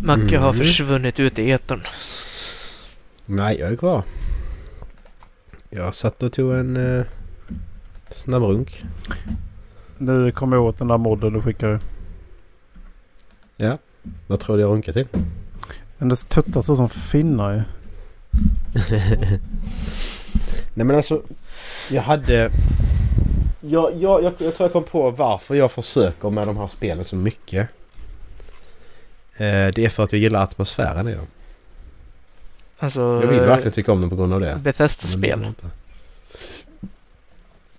Macke har Mm. försvunnit ut i etern. Nej, jag är kvar. Jag satt och tog en eh, snabbrunk. Nu kommer jag åt den där modden du skickade. Ja. Vad tror du jag runkar till? Hennes tuttar så som finnar ju. Nej men alltså. Jag hade... Jag, jag, jag, jag tror jag kom på varför jag försöker med de här spelen så mycket. Eh, det är för att jag gillar atmosfären i dem. Alltså... Jag vill verkligen tycka om dem på grund av det. Bethesda-spel.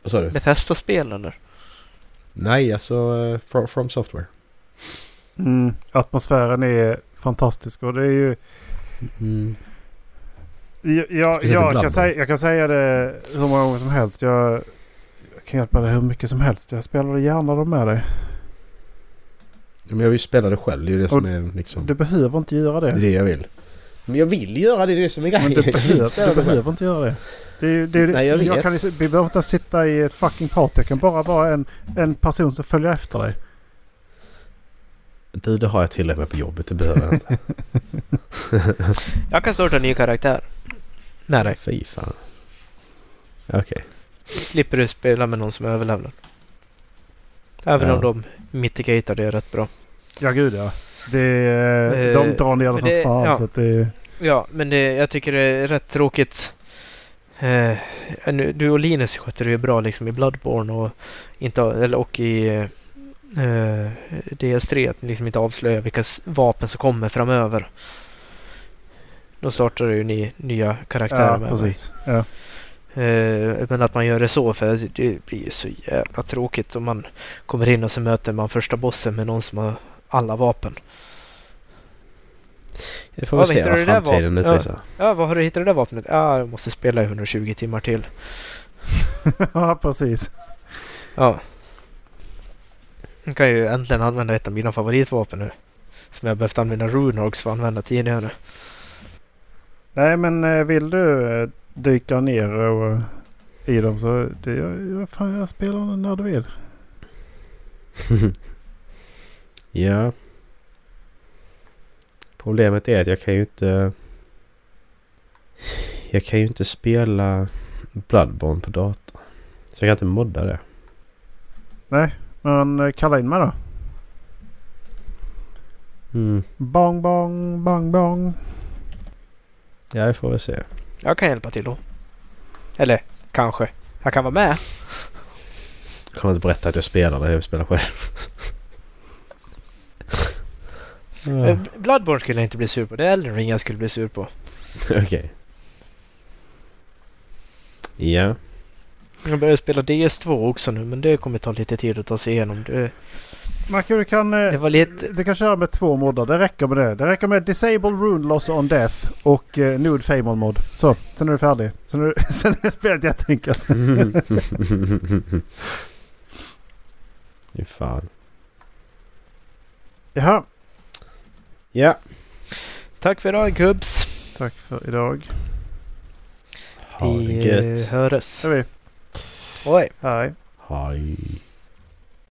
Vad sa du? Bethesda-spel eller? Nej, alltså eh, from, from Software. Mm, atmosfären är fantastisk och det är ju... Mm. Jag, jag, jag, kan, säga, jag kan säga det hur många gånger som helst. Jag kan hjälpa dig hur mycket som helst. Jag spelar gärna dem med dig. Ja, Men jag vill spela det själv. Det är det som Och är liksom... Du behöver inte göra Det är det. det jag vill. Men jag vill göra det. Det är det som är Men grejen. du, Jag behöver, spela du det behöver inte göra det. det, är, det är, Nej, jag vet. kan, vi behöver inte sitta i ett fucking party. Jag kan bara vara en, en person som följer efter dig. Du, det har jag tillräckligt med på jobbet. Det behöver jag inte. Jag kan starta en ny karaktär. Nej, nej. Fy fan. Okej. Slipper du spela med någon som är överlevnad. Även Ja. om de mitigatar det rätt bra. Ja gud ja. Det, Eh, de drar ner det som det- fan. ja. Så det, Ja, men det, jag tycker det är rätt tråkigt. Eh, du och Linus sköter det ju bra liksom i Bloodborne och, inte, eller, och i eh, DS3. Att ni liksom inte avslöjar vilka vapen som kommer framöver. Då startar ju ni nya karaktärer ja, med mig. precis. Ja. Eh, men att man gör det så för det blir ju så jävla tråkigt om man kommer in och så möter man första bossen med någon som har alla vapen. Det får Ja, vi se hittar vad framtiden utvisar. Ja, vad har du hittat det där vapnet? Ja, jag måste spela i 120 timmar till. ja, precis. Ja. Jag kan ju äntligen använda ett av mina favoritvapen nu. Som jag behövt använda Runorgs för att använda tidigare. Nej men eh, vill du eh, dyka ner och, i dem så det, jag, jag, fan, jag spelar den när du vill. ja. Problemet är att jag kan ju inte... Jag kan ju inte spela Bloodborne på datorn. Så jag kan inte modda det. Nej, men eh, kalla in mig då. Mm. Bong, bong, bong, bong. Ja, vi får väl se. Jag kan hjälpa till då. Eller kanske. Jag kan vara med. Jag kommer inte berätta att jag spelar det. Jag spelar själv. Ja, Eh, Bloodborne skulle jag inte bli sur på. Det är Elden Ring jag skulle bli sur på. Okej. Ja. Jag börjar spela DS2 också nu men det kommer ta lite tid att ta sig igenom. Det, Marco, du kan, eh, det var lite... du kan köra med två moddar. Det räcker med det. Det räcker med Disable Rune Loss on Death och eh, Nude Famon mod. Så, sen är du färdig. Sen är, sen är spelet jätteenkelt. Fy fan. Jaha, Ja. Tack för idag Gubbs. tack för idag. Ha det Vi eh, gött. hörs. Oj. Hej. Hej.